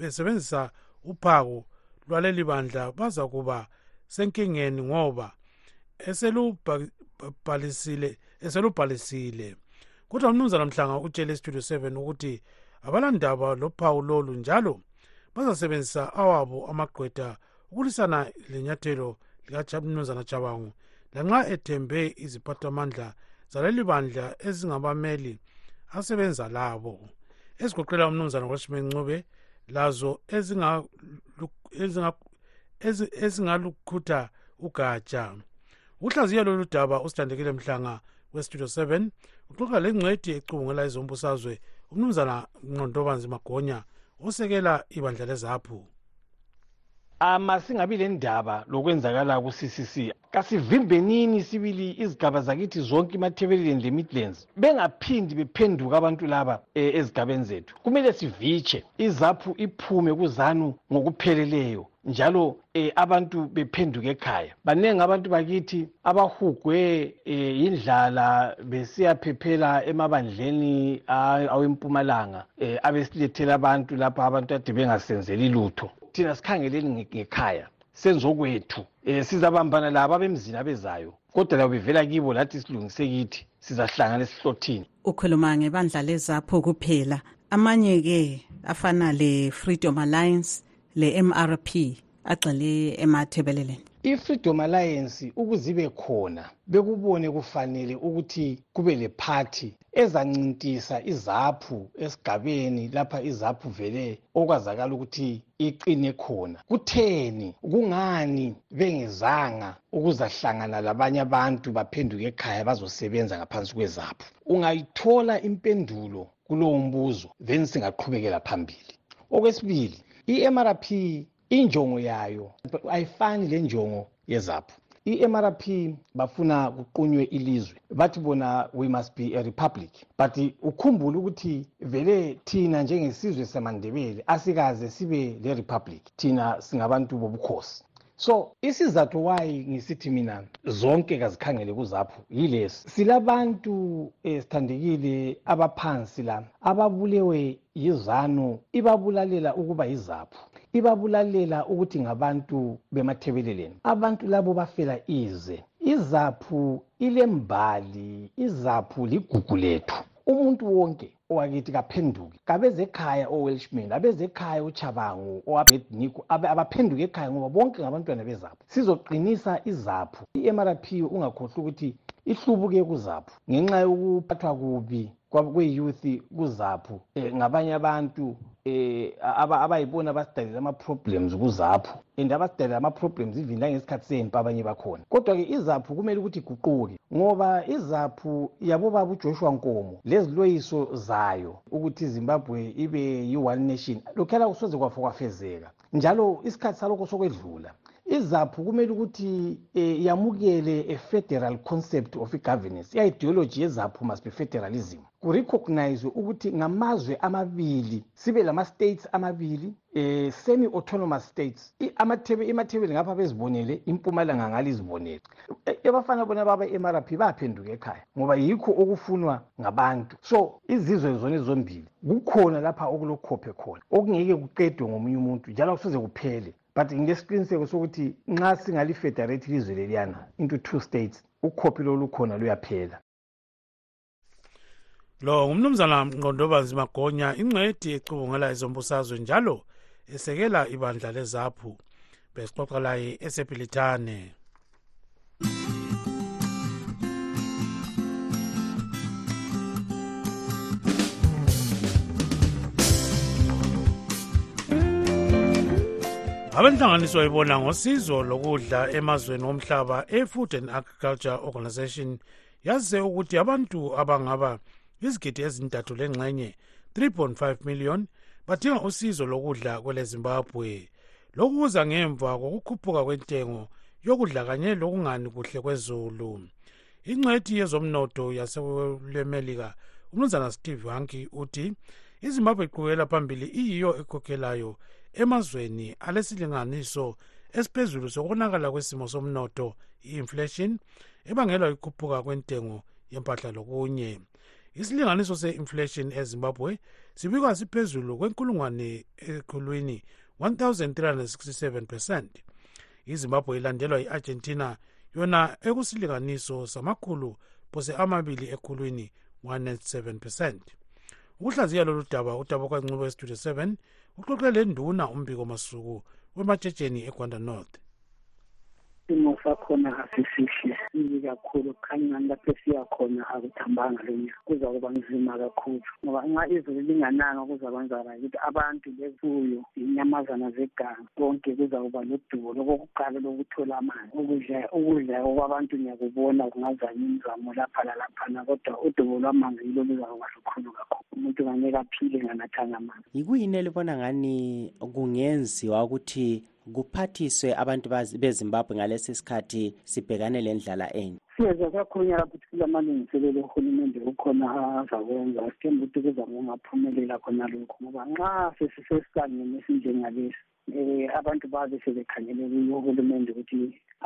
besebenzisa uphako lwaleli bandla baza kuba senkingeni ngoba eselubhalisile eselubhalisile. Kodwa umnumzana mhlanga utshele istudio 7 ukuthi abalandaba lophawu lolu njalo bazasebenzisa awabo amagqweda ukulisana lenyathelo likamnumzana jabangu lanxa ethembe iziphathamandla zaleli bandla ezingabameli asebenza labo. Ezigoqela umnumzana washman ncube lazo ezingalukhutha ugatsha. Uhlaziyo lolu daba usithandekile mhlanga westudio 7 uxoxa lengcwedi ecubungela ezombusazwe umnumzana nqondobanzi magonya osekela ibandla lezaphu amasingabi le ndaba lokwenzakala ku-ccc kasivimbenini sibili izigaba zakithi zonke imathebeleleni le-midlands bengaphindi bephenduka abantu laba e, ezigabeni zethu. Kumele sivitshe izaphu iphume kuzanu ngokupheleleyo. Njalo e, abantu bephenduka ekhaya. Baningi abantu bakithi abahugwe e, yindlala besiyaphephela emabandleni awempumalanga e, abesilethela abantu lapho abantu ade bengasenzeli lutho. Thina sikhangeleni ngekhaya senzokwethu um sizabambana labo abemzini abezayo kodwa labo bevela kibo lathi silungise kithi sizahlangana esihlothini. Ukhuluma ngebandla lezapho kuphela. Amanye-ke afana le-freedom alliance le-mrp agxile emathebeleleni. I-freedom alliance ukuze ibe khona bekubone kufanele ukuthi kube lephathi ezancintisa izaphu esigabeni lapha izaphu vele okwazakala ukuthi iqine khona. Kutheni? Kungani bengezanga ukuzahlangana labanye abantu baphenduke ekhaya bazosebenza ngaphansi kwezaphu? Ungayithola impendulo kulowo mbuzo then singaqhubekela phambili. Okwesibili i-mrp injongo yayo. Ayifani le njongo yezaphu i-mrp bafuna kuqunywe ilizwe. Bathi bona we must be a republic. But ukhumbule ukuthi vele thina njengesizwe samandebele asikaze sibe le republic thina singabantu bobukhosi so isizathu wayi ngisithi mina zonke kazikhangele kuzaphu yilesi. Silabantu esithandekile abaphansi la ababulewe yizanu ibabulalela ukuba yizaphu ibabulalela ukuthi ngabantu bemathebeleleni. Abantu labo bafela ize. Izaphu ilembali izaphu ligugu lethu. Umuntu wonke owakithi kaphenduke kabezekhaya owelshman abezekhaya uchabango owabednico abaphenduke ekhaya ngoba bonke ngabantwana bezaphu sizoqinisa izaphu i-mrp ungakhohlwa ukuthi ihlubuke kuzaphu ngenxa yokuphathwa kubi kwe-youth kuzaphu um ngabanye abantu eh abayibona abasidalela ama-problems kuzapho and abasidalela ama-problems even langesikhathi sempi abanye bakhona. Kodwa-ke izaphu kumele ukuthi iguquke ngoba izaphu yabobaba ujoshua nkomo leziloyiso zayo ukuthi izimbabwe ibe yi-one nation lokhuyana kusoze kwafa kwafezeka. Njalo isikhathi salokho sokwedlula izaphu kumele ukuthi eh, yamukele a-federal concept of i-governance i-ideology yezaphu must be federalism. Kurecognize ukuthi ngamazwe amabili sibe lama-states amabili eh, semi-autonomous states. Imathebeli ngapha bezibonele impumalanga ngalo izibonele. Abafana bona baba e-mrp baphenduka ekhaya ngoba yikho okufunwa ngabantu. So izizwe zona ezombili kukhona lapha okulokhophe khona. Okungeke kuqedwe ngomunye umuntu njalo kusoze kuphele. But ngilesiqiniseko sokuthi nxa singalifederate ilizwe leliyana into two states ukhophi lolukhona luyaphela. Lo ngumnumzana mqondobazi magonya ingcedi ecubungela ezombusazwe njalo esekela ibandla lezaphu besixoxa laye esebhilithane abenhlanganiso ibona ngosizo lokudla emazweni omhlaba e-food and agriculture organization. Yazise ukuthi abantu abangaba izigidi ezintathu lengxenye 3.5 million badinga usizo lokudla kwele zimbabwe lokhu kuza ngemva kokukhuphuka kwentengo yokudla kanye lokungani kuhle kwezulu. Ingcwethi yezomnotho yasemelika umnumzana steve hanki uthi izimbabwe iqhubekela phambili iyiyo ekhokhelayo emazweni alesilinganiso esiphezulu sokonakala kwesimo somnotho i-inflation ebangelwa ikhuphuka kwentengo yempahla lokunye. Isilinganiso se-inflation ezimbabwe sibikwa siphezulu kwenkulungwane ekhulwini 1367 percent. Izimbabwe ilandelwa i-argentina yona ekusilinganiso samakhulu phose amabili ekhulwini 197 percent. Ukuhlaziya lolu daba udaba kwancubo estudio 7 uxoxe le nduna umbiko masuku wematshetsheni egwanda north. Isimo sakhona asisihle sibi kakhulu kukhanyani lapho esiya khona akuthambanga lo nyaka. Kuza kuba nzima kakhulu ngoba nxa izulu lingananga kuzakwenzakala ukuthi abantu befuyo inyamazana zeganga konke kuza kuba lodubo lokokuqala lokuthola amanzi. Ukudla ukudla okwabantu ngiyakubona kungazanye imizamo lapha lalaphana kodwa udubo lwamanzi yilo luza kuba lukhulu kakhulu. Umuntu ngangeke aphile nganathanga amanzi. Yikuyini elibona ngani kungenziwa ukuthi kuphathiswe abantu bezimbabwe ngalesi sikhathi sibhekane lendlala enye. Siyeza kakhulunyana ukuthi kulamalungiselelo uhulumende kukhona azakwenza. Sithemba ukuthi kuza kungaphumelela khona lokhu ngoba nxa sesisesisangeni esinjengalesi um abantu babe sebekhangele kuyo uhulumende ukuthi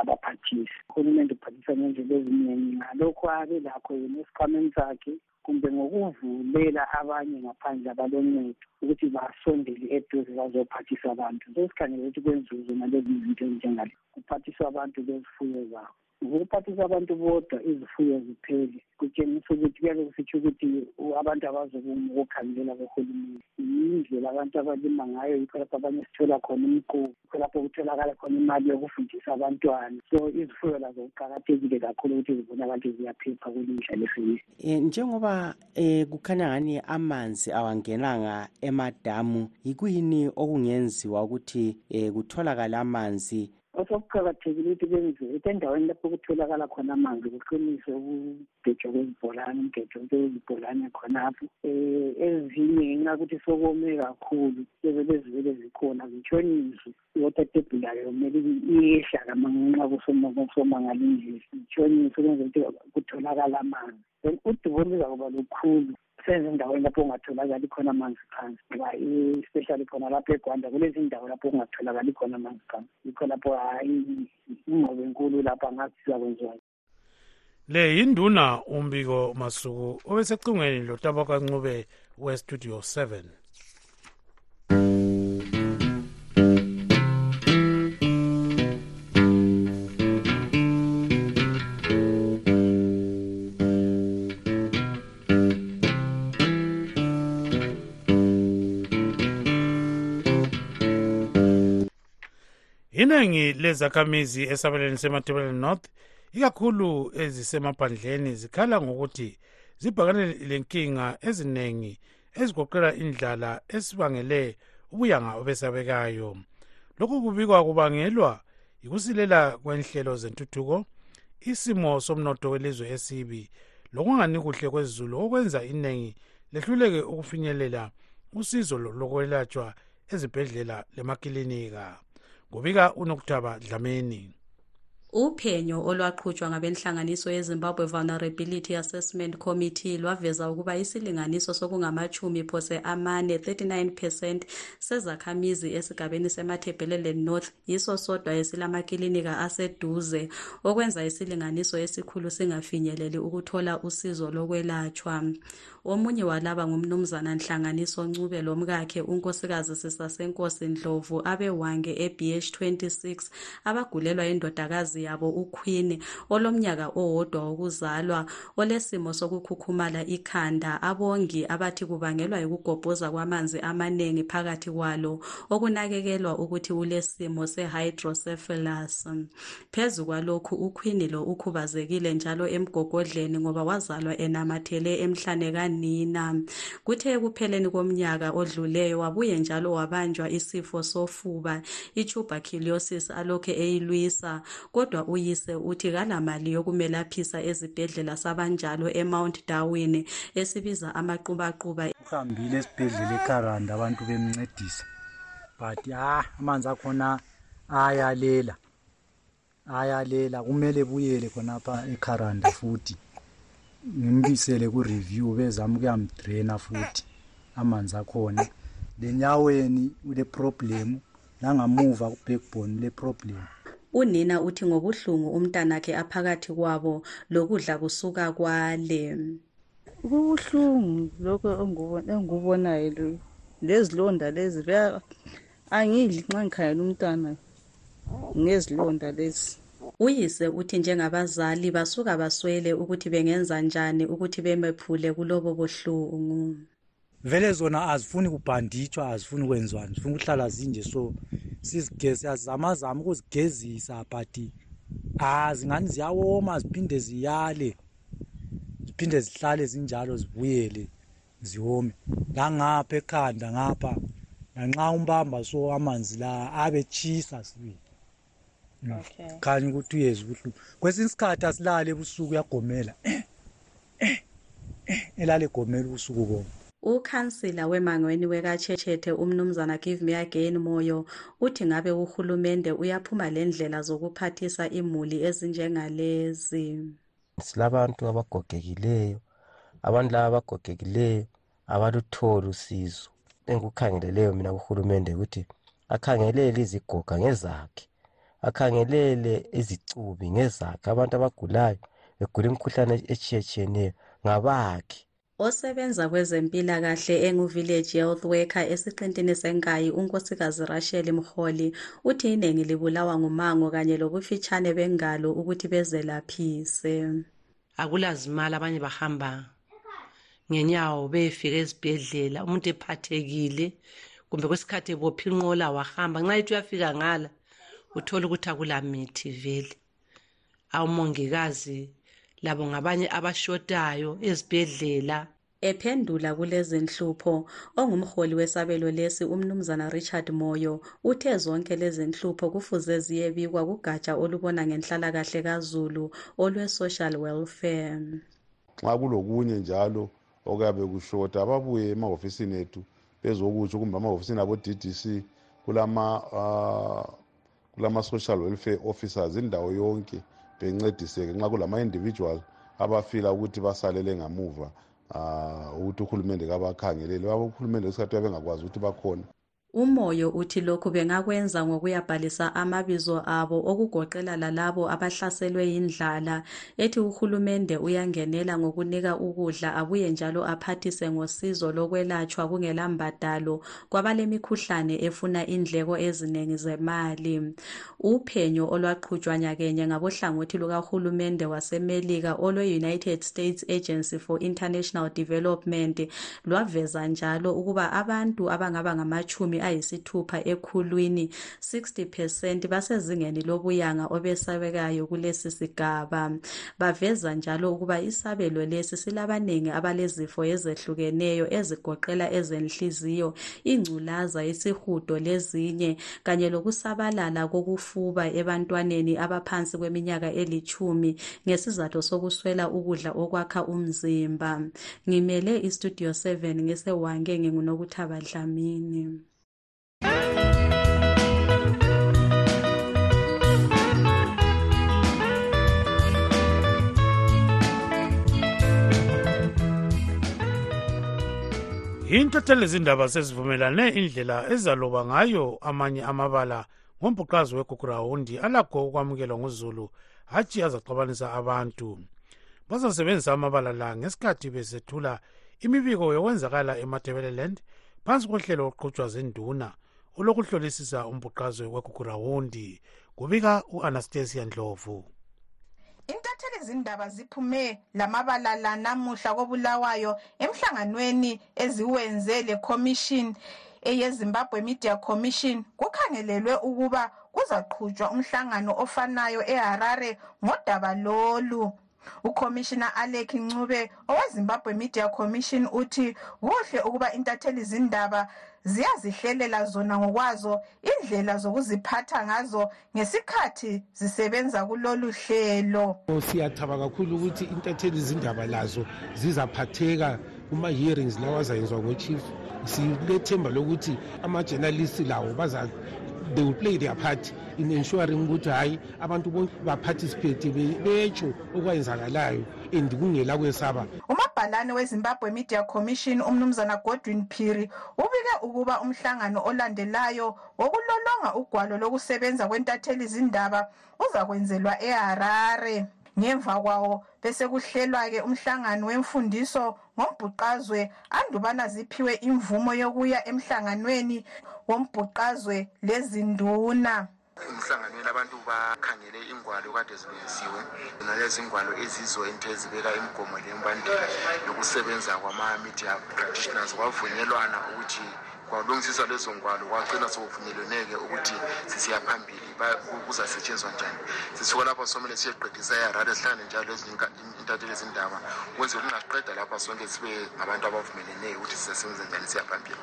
abaphathise uhulumende uphathisa ngendlela eziningi ngalokhu abe lakho yena esikhwameni sakhe kumbe ngokuvulela abanye ngaphandle abaloncedo ukuthi basondele eduze bazophathisa abantu. Sesikhangele ukuthi kwenzuzo nalezi zinto ezinjengale. Kuphathiswa abantu bezifuyo zabo ngokuphathisa abantu bodwa izifuyo ziphele. Kutshengisa ukuthi kuyabe kusitsho ukuthi abantu abazokuma ukukhangelela kohulumende yindlela abantu abalima ngayo yikho lapho abanye sithola khona umqubu yikho lapho kutholakala khona imali yokufundisa abantwana. So izifuyo lazo kuqakathekile kakhulu ukuthi zibonakale ziyaphepha kulimihla lesini um njengoba um kukhanya ngani amanzi awangenanga emadamu yikuyini okungenziwa ukuthi um kutholakale amanzi osokuqakathekile ukuthi kwenziwe endaweni lapho kutholakala khona amanzi kuqiniswe ukugejwa kwezibholane umgejo kwezibholane khonapho. Um ezinye ngenxa yokuthi sokome kakhulu sebele zivele zikhona zitshoniswe i-water table layo kumele iyehla kamanxa kusomangala indlela itshoniswe ukwenzela ukuthi kutholakala amanzi. Then udubo luza kuba lukhulu senze endaweni lapho kungatholakali khona amanzi phansi ngoba especially khona lapho egwanda kulezi ndawo lapho kungatholakali khona amanzi phansi. Yikho lapho hayi ingqobo enkulu lapho angazi sizakwenziwayo le yinduna umbiko masuku obesecingweni lotabakancube westudio 7 iningi lezakhamizi esabelweni sematebeleni north ikakhulu ezisemaphandleni zikhala ngokuthi zibhakane lenkinga eziningi ezigoqela indlala esibangele ubuyanga obesabekayo. Lokhu kubikwa kubangelwa yikusilela kwenhlelo zentuthuko isimo somnotho welizwe esibi lokungani kuhle kwezulu okwenza iningi lehluleke ukufinyelela usizo lokwelatshwa ezibhedlela lemakilinika. Kubika unokuthaba dlameni uphenyo olwaqhutshwa ngabenhlanganiso yezimbabwe vulnerability assessment committee lwaveza ukuba isilinganiso sokungamachumi phose amane 39 percent sezakhamizi esigabeni semathebhelelen north yiso sodwa esilamakilinika aseduze okwenza isilinganiso esikhulu singafinyeleli ukuthola usizo lokwelatshwa. Omunye walaba ngumnumzana nhlanganiso ncube lomkakhe unkosikazi sisasenkosi ndlovu abewange ebh 26 abagulelwa indodakazi yabo uqueen olomnyaka owodwa wokuzalwa olesimo sokukhukhumala ikhanda. Abongi abathi kubangelwa yikugobhoza kwamanzi amanengi phakathi kwalo okunakekelwa ukuthi ulesimo sehydrocephalus. Phezu kwalokhu uqueen lo ukhubazekile njalo emgogodleni ngoba wazalwa enamathele emhlanekani nina kuthe ekupheleni komnyaka odluleyo wabuye njalo wabanjwa isifo sofuba i-tuberculosis alokhe eyilwisa. Kodwa uyise uthi kalamali yokumelaphisa ezibhedlela sabanjalo emount darwin esibiza amaqubaquba. Uhambile esibhedlela ekaranda abantu bemncedisa but ah amanzi akhona ayalela. Ayalela kumele buyele khonapha ekaranda futhi. Ngimbisele ku-review bezama ukuyamdraina futhi amanzi akhona. Lenyaweni ule problem nangamuva ku-backbone le problem unina uthi ngobuhlungu umntanakhe aphakathi kwabo lokudla kusuka kwale. Kubuhlungu lokho engikubonayo lezilonda lezi angidli nxa ngikhangela umntana ngezilonda lezi. Uyise uthi njengabazali basuka baswele ukuthi bengenza njani ukuthi bemephule kulobo buhlungu. Vele zona azifuni kubhanditshwa azifuni kwenziwani zifuna ukuhlala zinje so sizamazama ukuzigezisa but azingani ziyawoma ziphinde ziyale ziphinde zihlale zinjalo zibuyele ziwome langapha ekhanda ngapha nanxa umbamba so amanzi la abetshisa sibili khanya ukuthi uyeza ubuhlungu. Kwesinye isikhathi asilale ebusuku uyagomela. Elale egomela ubusuku bonke ukhansila wemangweni wekatshetshethe umnumzana give me again moyo uthi ngabe uhulumende uyaphuma lendlela zokuphathisa imuli ezinjengalezi. Silabantu abagogekileyo abantu laba abagogekileyo abalutholi usizo. Engikukhangeleleyo mina kuhulumende ukuthi akhangelele izigoga ngezakhe akhangelele izicubi ngezakhe. Abantu abagulayo begula imikhuhlane etshiyetshiyeneyo ngabakhe. Osebenza kwezempilakahle engu-village health worker esiqintini senkayi unkosikazi rachel mholi uthi iningi libulawa ngumango kanye lobufitshane bengalo ukuthi bezelaphise. Akulazimali abanye bahamba ngenyawo beyefika ezibhedlela umuntu ephathekile kumbe kwesikhathi ebopha inqola wahamba. Nxa ethi uyafika ngala uthola ukuthi akulamithi vele. Omongikazi labo ngabanye abashotayo ezibhedlela. Ephendula kulezi nhlupho ongumholi wesabelo lesi umnumzana richard moyo uthe zonke lezi nhlupho kufuze ziyebikwa kugatsha olubona ngenhlalakahle kazulu olwe-social welfare. Nxa kulokunye njalo okuyabe kushota ababuye emahhofisini ethu bezokutsho kumbe amahhofisini abo-ddc kulama uh, kulama-social welfare officers indawo yonke. Bencediseke nxa kulama-individual abafila ukuthi basalele ngamuva um ukuthi uhulumende kabakhangelele baba uhulumende kwesikhathi babengakwazi ukuthi bakhona umoyo uthi lokhu bengakwenza ngokuyabhalisa amabizo abo okugoqela lalabo abahlaselwe yindlala. Ethi uhulumende uyangenela ngokunika ukudla abuye njalo aphathise ngosizo lokwelatshwa kungelambadalo kwabalemikhuhlane efuna indleko ezinengi zemali. Uphenyo olwaqhutshwa nyakenye ngabohlangothi lukahulumende wasemelika olwe-united states agency for international development lwaveza njalo ukuba abantu abangaba ngamachumi ayisithupha ekhulwini 60 percent basezingeni lobuyanga obesabekayo kulesi sigaba. Baveza njalo ukuba isabelo lesi silabaningi abalezifo ezehlukeneyo ezigoqela ezenhliziyo ingculaza isihudo lezinye kanye lokusabalala kokufuba ebantwaneni abaphansi kweminyaka elitshumi ngesizathu sokuswela ukudla okwakha umzimba. Ngimele istudio 7 ngesewange ngingunokuthaba dlamini intatheli zindaba sezivumelane indlela ezaloba ngayo amanye amabala ngombhuqazi wegugurawundi alakho ukwamukelwa nguzulu hatshi azaxabanisa abantu. Bazasebenzisa amabala la ngesikhathi besethula imibiko yokwenzakala emathebeleland phansi kohlelo oqhutshwa zinduna olokuhlolisisa umbhuqazwe wegugurawundi kubika u-anastasia ndlovu intatheli zindaba ziphume lamabala la namuhla kobulawayo emhlanganweni eziwenze le-commission eyezimbabwe media commission. Kukhangelelwe ukuba kuzaqhutshwa umhlangano ofanayo eharare ngodaba lolu. Ukhomishina alec ncube owezimbabwe media commission uthi kuhle ukuba intatheli zindaba ziyazihlelela zona ngokwazo indlela zokuziphatha ngazo ngesikhathi zisebenza kulolu hlelo siyathaba kakhulu ukuthi intatheli zindaba lazo zizaphatheka kuma-hearings lawo azayenzwa ngochief silethemba lokuthi ama-journalist lawo they will play their part in ensuring ukuthi hhayi abantu bonke baparticipate betsho okwenzakalayo and kungela kwesaba umabhalane wezimbabwe media commission umnumzana godwin phiri ubike ukuba umhlangano olandelayo wokulolonga ugwalo lokusebenza kwentatheli zindaba uzakwenzelwa eharare. Ngemva kwawo bese kuhlelwa-ke umhlangano wemfundiso ngombhuqazwe andubana ziphiwe imvumo yokuya emhlanganweni wombhuqazwe lezinduna emhlanganweni abantu bakhangele ingwalo kade zilungisiwe nalezi ingwalo ezizo into ezibeka imigomo lembandela yokusebenza kwama-media practitioners. Kwavunyelwana ukuthi kwalungisiswa lezo ngwalo kwagcina sokuvunyelweneke ukuthi sisiya phambili. Kuzasetshenziswa njani? Sisuka lapha somele siyeqedisa eharare sihlangane njalo ezinye intatheli ezindaba ukwenzela ukungasiqeda lapha sonke sibe ngabantu abavumeleneyo ukuthi sizasebenza njani siya phambili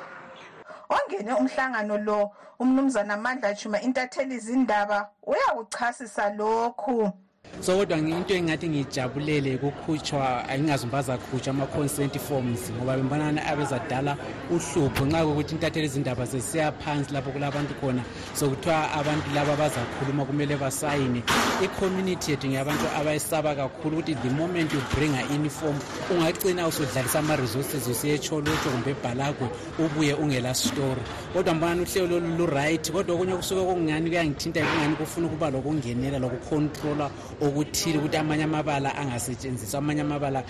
ongene umhlangano lo umnumzana mandla chuma intatheli izindaba uyakuchasisa lokhu so kodwa into engathi ngijabulele kukhutshwa angingazi bazakhutshwa ama-consent forms ngoba bembonana abezadala uhlupho nxa kokuthi intatheli izindaba zesiya phansi lapho kulabantu khona. Sokuthiwa abantu laba bazakhuluma kumele basayine. I-community yethu ngeyabantu abayesaba kakhulu ukuthi the moment you bring a-uniform ungagcina usudlalisa ama-resources usiyetsholotsho kumbe ebhalagwe ubuye ungela story. Kodwa mbonana uhlelo lolu lu-right kodwa okunye kusuke kungani kuyangithinta kungani kufuna ukuba lokungenela lokucontrola okuthile ukuthi amanye amabala angasetshenziswa amanye amabala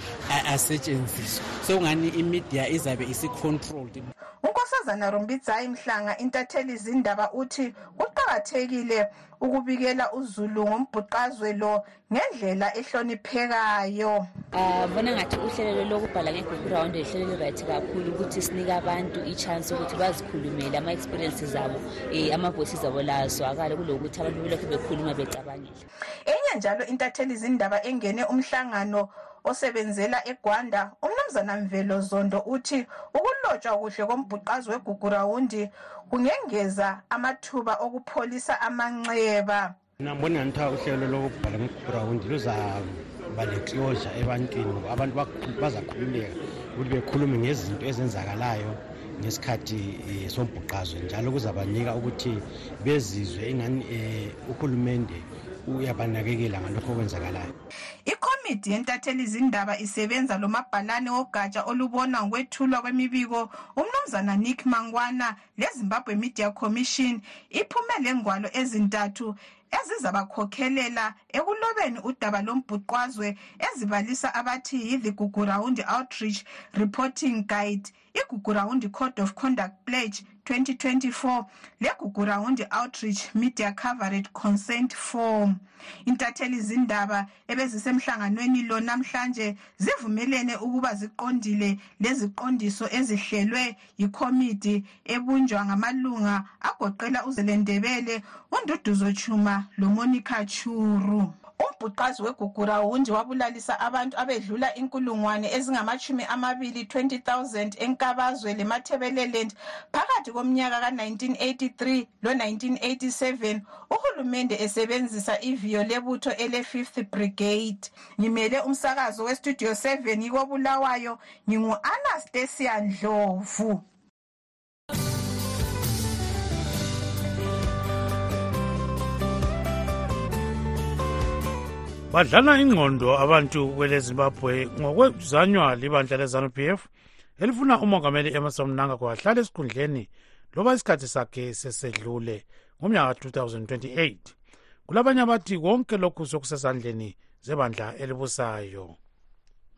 asetshenziswa. Sekungani imidia izabe isi-controlled? Unkosazana rumbidzayi mhlanga intatheli izindaba uthi kuqakathekile ukubikela uzulu ngombhuqazwe lo ngendlela ehloniphekayo. Um bona ngathi uhlelo lokubhala ngeground lihlelo li-right kakhulu ukuthi sinike abantu i-chance ukuthi bazikhulumele ama-experiences abo um ama-voices abo lazwakale kulokuthi abantu belokhu bekhuluma becabangile njalo intatheli izindaba engene umhlangano osebenzela egwanda. Umnumzana mvelo zondo uthi ukulotshwa kuhle kombhuqazi wegugurawundi kungengeza amathuba okupholisa amanxeba nambona ngithiwa uhlelo lokubhala ngegugurawundi luzaba le-closure ebantwini abantu bazakhululeka ukuthi bekhulume ngezinto ezenzakalayo ngesikhathi um sombhuqazwe njalo kuzabanika ukuthi bezizwe ingani um uhulumende uyabanakekela ngalokho okwenzakalayo. Ikomidi yentatheli zindaba isebenza lomabhalane wogatsha olubona ngokwethulwa kwemibiko umnumzana nick mangwana lezimbabwe media commission iphume lengwalo ezintathu ezizabakhokhelela ekulobeni udaba lombhuqwazwe ezibalisa abathi yi-the gugurawundi outreach reporting guide igugurawundi code of conduct pledge 2024 legugurawundi outreach media coverage consent form. Intatheli zindaba ebezisemhlanganweni lo namhlanje zivumelene ukuba ziqondile leziqondiso ezihlelwe yikomidi ebunjwa ngamalunga agoqela uzelendebele unduduzo chuma lomonica churu umbhuqazi wegugurawundi wabulalisa abantu abedlula inkulungwane ezingamashumi amabili 20 000 enkabazwe lemathebeleland phakathi komnyaka ka-1983 lo-1987 uhulumende esebenzisa iviyo lebutho ele-5th brigade. Ngimele umsakazo westudio 7 yikobulawayo ngingu-anastasia ndlovu badlala ingqondo abantu kwelezimbabwe ngokwezanywa libandla lezanup f elifuna umongameli emerson mnangagwa ahlale esikhundleni loba isikhathi sakhe sesedlule ngomnyaka ka-2028 kulabanye abathi konke lokhu sokusesandleni zebandla elibusayo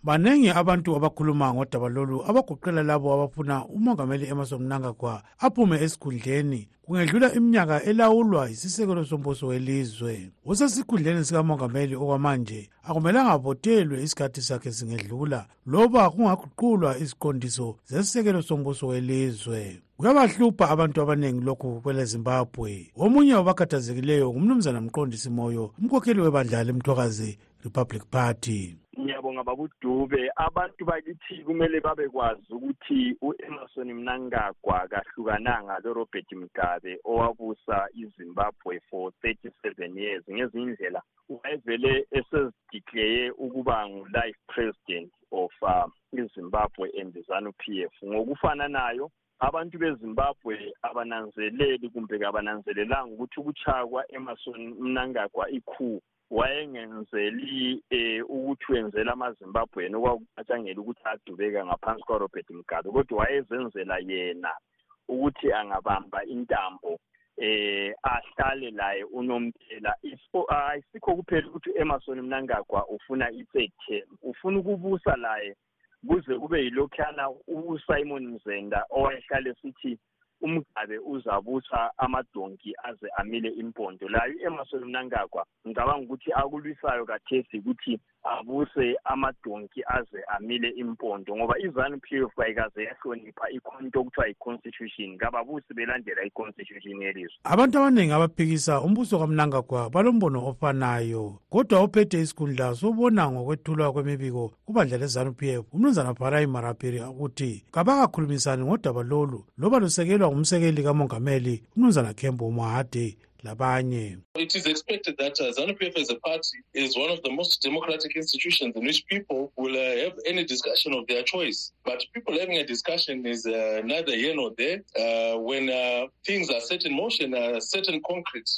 baningi abantu abakhuluma ngodaba lolu abagoqela labo abafuna umongameli emerson mnangagwa aphume esikhundleni. Kungedlula iminyaka elawulwa yisisekelo sombuso welizwe. Usesikhundleni sikamongameli okwamanje akumelanga avotelwe isikhathi sakhe singedlula loba kungaguqulwa iziqondiso zesisekelo sombuso welizwe. Kuyabahlupha abantu abaningi lokhu kwelezimbabwe. Omunye wabakhathazekileyo ngumnumzana mqondisi moyo umkhokheli webandla lemthokazi republic party. Ngiyabonga babudube abantu bakithi kumele babekwazi ukuthi u-emerson mnangagwa kahlukananga lorobert mugabe owabusa izimbabwe for 37 years. Ngezinye indlela wayevele esezideclare ukuba ngu-life president of uh, izimbabwe and zanu p f. Ngokufananayo abantu bezimbabwe abananzeleli kumbe kabananzelelanga ukuthi ukutshaya kwa-emerson mnangagwa ikhu wayengenzeli eh ukuthi wenzela amazimbabweni okwakuthatshangela ukuthi adubeka ngaphansi kwarobert mugabe kodwa wayezenzela yena ukuthi angabamba intambo eh ahlale laye unomphela. Ayisikho kuphela ukuthi emerson mnangagwa ufuna i-third term ufuna ukubusa laye kuze kube yilokhuyana usimon mzenda owayehlale sithi umgabe uzabusa amadonki aze amile impondo. Layo emerson mnangagwa ngicabanga ukuthi akulwisayo kathesi ukuthi abuse amadonki aze amile impondo ngoba izanu p f ayikaze yahlonipha ikhonto okuthiwa yi-constitution. Kababusi belandela i-constitution yelizwe? Abantu abaningi abaphikisa umbuso kamnangagwa balombono ofanayo kodwa ophethe isikhundla sobona ngokwethulwa kwemibiko kubandla lezanu p f umnumzana bharayi marapiri ukuthi kabakakhulumisani ngodaba lolu loba lusekelwa ngumsekeli kamongameli umnumzana kembo mwahade It is expected that uh, ZANU-PF as a party is one of the most democratic institutions in which people will uh, have any discussion of their choice. But people having a discussion is uh, neither here nor there. Uh, when things are set in motion, certain concrete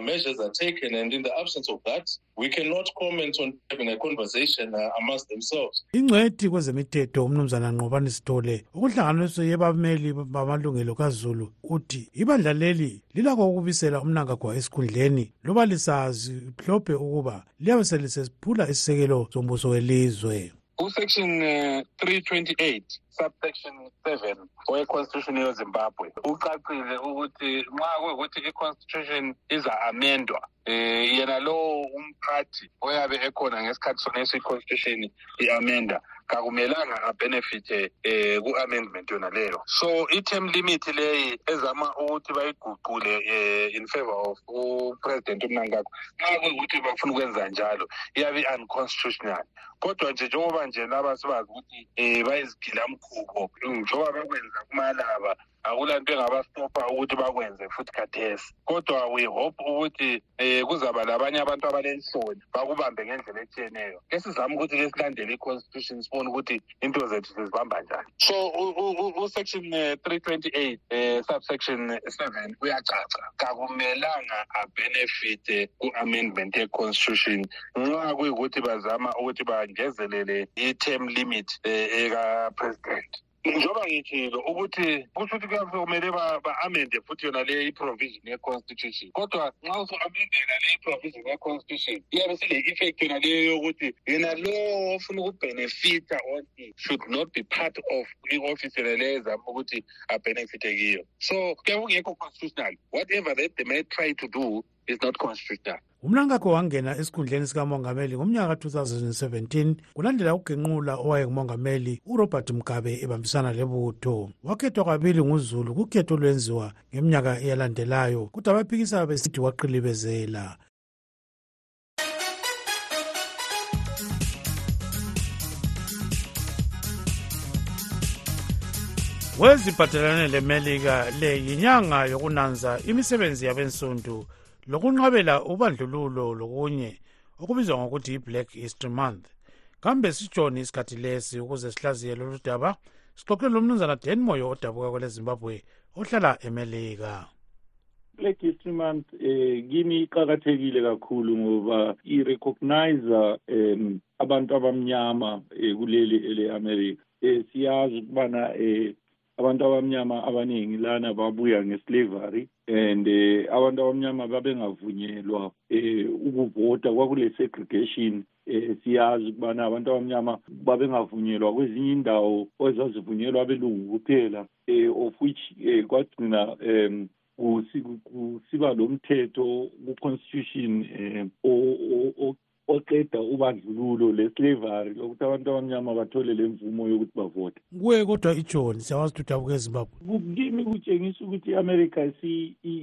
measures are taken, and in the absence of that, we cannot comment on having a conversation uh, amongst themselves. ingcwethi kwezemithetho umnumzana nqobani sithole ukuhlanganiso yebameli bamalungelo kazulu uthi ibandla leli lilakho ukubisela umnangagwa esikhundleni loba lisazi mhlophe ukuba liyabe selisesiphula isisekelo sombuso welizwe Section uh, 328 subsection 7 we-constitution yezimbabwe ucacile ukuthi nxa kuyukuthi i-constitution iza-amendwa eh yena lowo umphathi oyabe ekhona ngesikhathi soneso i-constitution i-amenda kakumelanga abenefithe eh ku-amendment yona leyo so i-term limit leyi ezama ukuthi bayiguqule eh, in favor of upresident umnangagwa nxa kuyukuthi bafuna ukwenza njalo iyabe i-unconstitutional. Kodwa nje njengoba nje laba sibazi ukuthi um bayizigilamkhubo njengoba bakwenza kumalaba akulanto engabastopha ukuthi bakwenze futhi khathesi. Kodwa we hope ukuthi um kuzaba labanye abantu abalenhloni bakubambe ngendlela etshiyeneyo ke sizame ukuthi ke silandele i-constitution sibone ukuthi into zethu sizibamba njani. So usection three twenty eight um subsection seven uyacaca. Kakumelanga abenefite ku-amendment ye-constitution nxa kuyikuthi bazama ukuthi bangezelele i-term limit um ekapresident. Njengoba ngithilo ukuthi kusho ukuthi kumele ba-amende futhi yona le i-provision ye-constitution. Kodwa nxa usu-amendela le i-provision ye-constitution iyabe sile-effect yona leyo yokuthi yena lowo ofuna ukubhenefitha on should not be part of i-office yona leyo ezama ukuthi abhenefithe kiyo. So kuyabe kungekho constitutional. Whatever that they may try to do is not constitutional umnankakho wangena esikhundleni sikamongameli ngomnyaka ka-2017 kulandela ukugenqula owayengumongameli urobert mugabe ebambisana lebutho wakhethwa kabili nguzulu kukhetho olwenziwa ngeminyaka eyalandelayo kodwa abaphikisa besithi waqilibezela. Weziphathelane lemelika le yinyanga yokunanza imisebenzi yabensundu. Lokunqabela ubandlululo lokunye okubizwa ngokuthi i-black history month. Kambe sitshoni isikhathi lesi ukuze sihlaziye lolu daba sixoxe lomnumzana dan moyo odabuka kwele zimbabwe ohlala emelika. Black history month eh kimi iqakathekile kakhulu ngoba irecognize um abantu abamnyama eh, kuleli ele-america eh, siyazi ukubana eh, abantu abamnyama abaningi lana babuya ngeslavery and eh, abantu abamnyama babengavunyelwa eh, ukuvota kwakule segregation eh siyazi ukubana abantu abamnyama babengavunyelwa kwezinye indawo ezazivunyelwa abelungu kuphela eh of which eh kwagcina um kusiba lo mthetho ku-constitution um oqeda ubandlululo le-slavery lokuthi abantu abamnyama bathole le mvumo yokuthi bavote kuye kodwa ijoni siyawazi ukuthi udabuka ezimbabwe. Kimi kutshengisa ukuthi i-america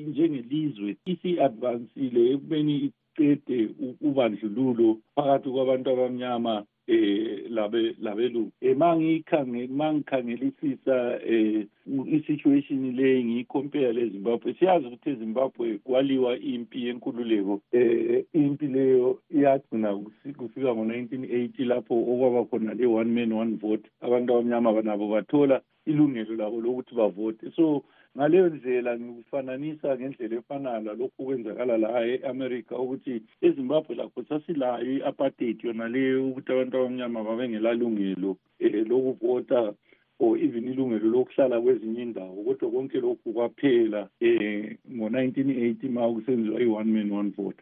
njengelizwe isi-advansile ekubeni iqede ubandlululo phakathi kwabantu abamnyama eh labe labelungu. Eh mangikhangela mangikhangelisisa eh isituation le ngiyicompare leZimbabwe siyazi ukuthi eZimbabwe kwaliwa impi yenkululeko eh impi leyo iyagcina kufika ngo-1980 lapho okwaba khona le one man one vote. Abantu abamnyama nabo bathola ilungelo labo lokuthi bavote. So ngaleyo ndlela ngikufananisa ngendlela efanayo lalokhu okwenzakala la e-america ukuthi ezimbabwe lakho sasilayo i-apartheid yona leyo ukuthi abantu abamnyama babengelalungelo um lokuvota or even ilungelo lokuhlala kwezinye indawo. Kodwa konke lokhu kwaphela um ngo-nineteen eighty ma kusenziwa i-one man one vote.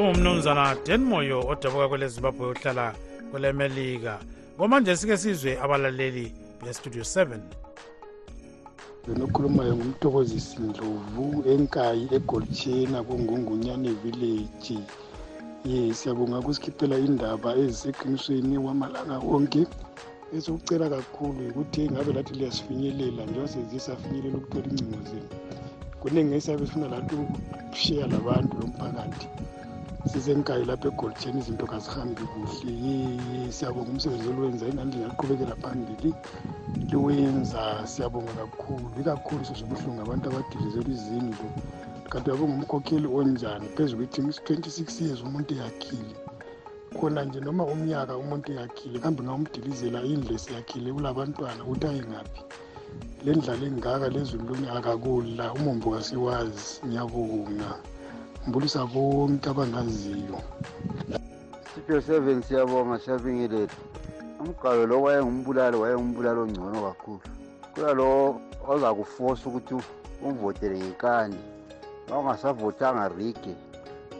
Bekungumnumzana dan moyo odabuka kwele zimbabwe ohlala kwelemelika komanje sike sizwe abalaleli bestudio 7 benokhulumayo ngumthokozisi ndlovu enkayi egolitshena kungungunyane village. Ye siyabonga kusikhiphela indaba eziseqinisweni wamalanga onke. Esokucela kakhulu yikuthi ngabe lathi liyasifinyelela njengoba sezisafinyelela ukuthola ingcingo zenu. Kuningi esiyabe sifuna lathi ukushiya labantu lomphakathi. Sisenkayi lapha egolitsheni izinto kazihambi kuhle. Siyabonga umsebenzi oluwenza. Ingani lingaqhubekela phambili. Liwenza siyabonga kakhulu. Ikakhulu sizobuhlungu abantu abadilizelwa izindlu. Kanti uyabonga umkhokheli onjani? Phezu kwethi twenty six years umuntu eyakhile. Khona nje noma umnyaka umuntu eyakhile kambe ngawumdilizela indlu esiyakhile kulabantwana ukuthi ayengaphi le ndlala engaka lezulu akakudla umombo kasiwazi ngiyabonga mbulisa bonke abangaziyo. Studio seven siyabonga siyabingelela umgalo lo wayengumbulalo wayengumbulalo ongcono kakhulu. Kulalo ozakufosa ukuthi umvotele ngenkani ma ungasavotanga rige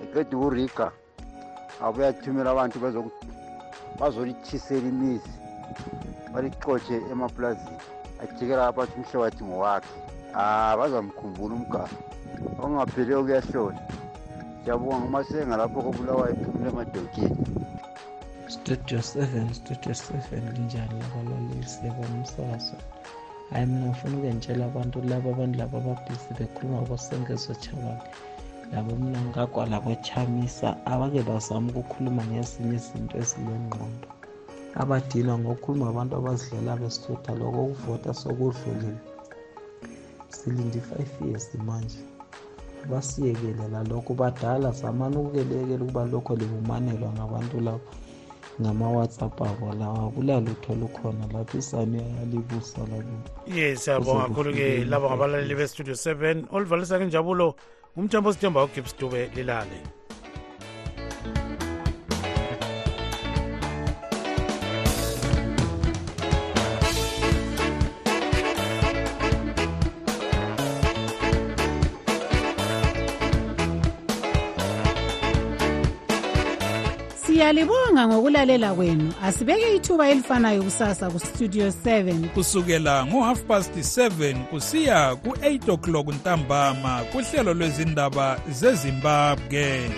eqeda ukuriga abuyathumela abantu bazolithisela imizi balixotshe emaplazini. Ajikela abathi umhlabathi ngowakhe. Ah bazamkhumbula umgalo okungapheliyo kuyahlola. Siyabonga ngumasenga lapho kobulawayo ephumile emadokeni. Studio seven studio seven linjani labalalisi bomsakazo hayi mina ngifuna ukuyentshela abantu laba abantu laba ababhizi bekhuluma kosengezo chabane labomnankagwa labochamisa abake bazama ukukhuluma ngezinye izinto ezilengqondo. Abadila ngokukhuluma abantu abazidlela besithutha lokokuvota sokudlulile. Silinde i-five years manje. Basiyekele lalokho badala zamani ukukelekela ukuba lokho libumanelwa ngabantu labo ngama-whatsapp abo lawa kulalutho lukhona lapho isani yalibusa lakibo yes siyabonga kakhulu-ke labo ngabalaleli bestudio 7 olivalisa-ke njabulo umthambo sithemba ugibs dube lilale. Siyalibonga ngokulalela kwenu. Asibeke ithuba elifanayo kusasa kustudio 7 kusukela ngo-half past 7 kusiya ku-8 o'clock ntambama kuhlelo lwezindaba zezimbabwe.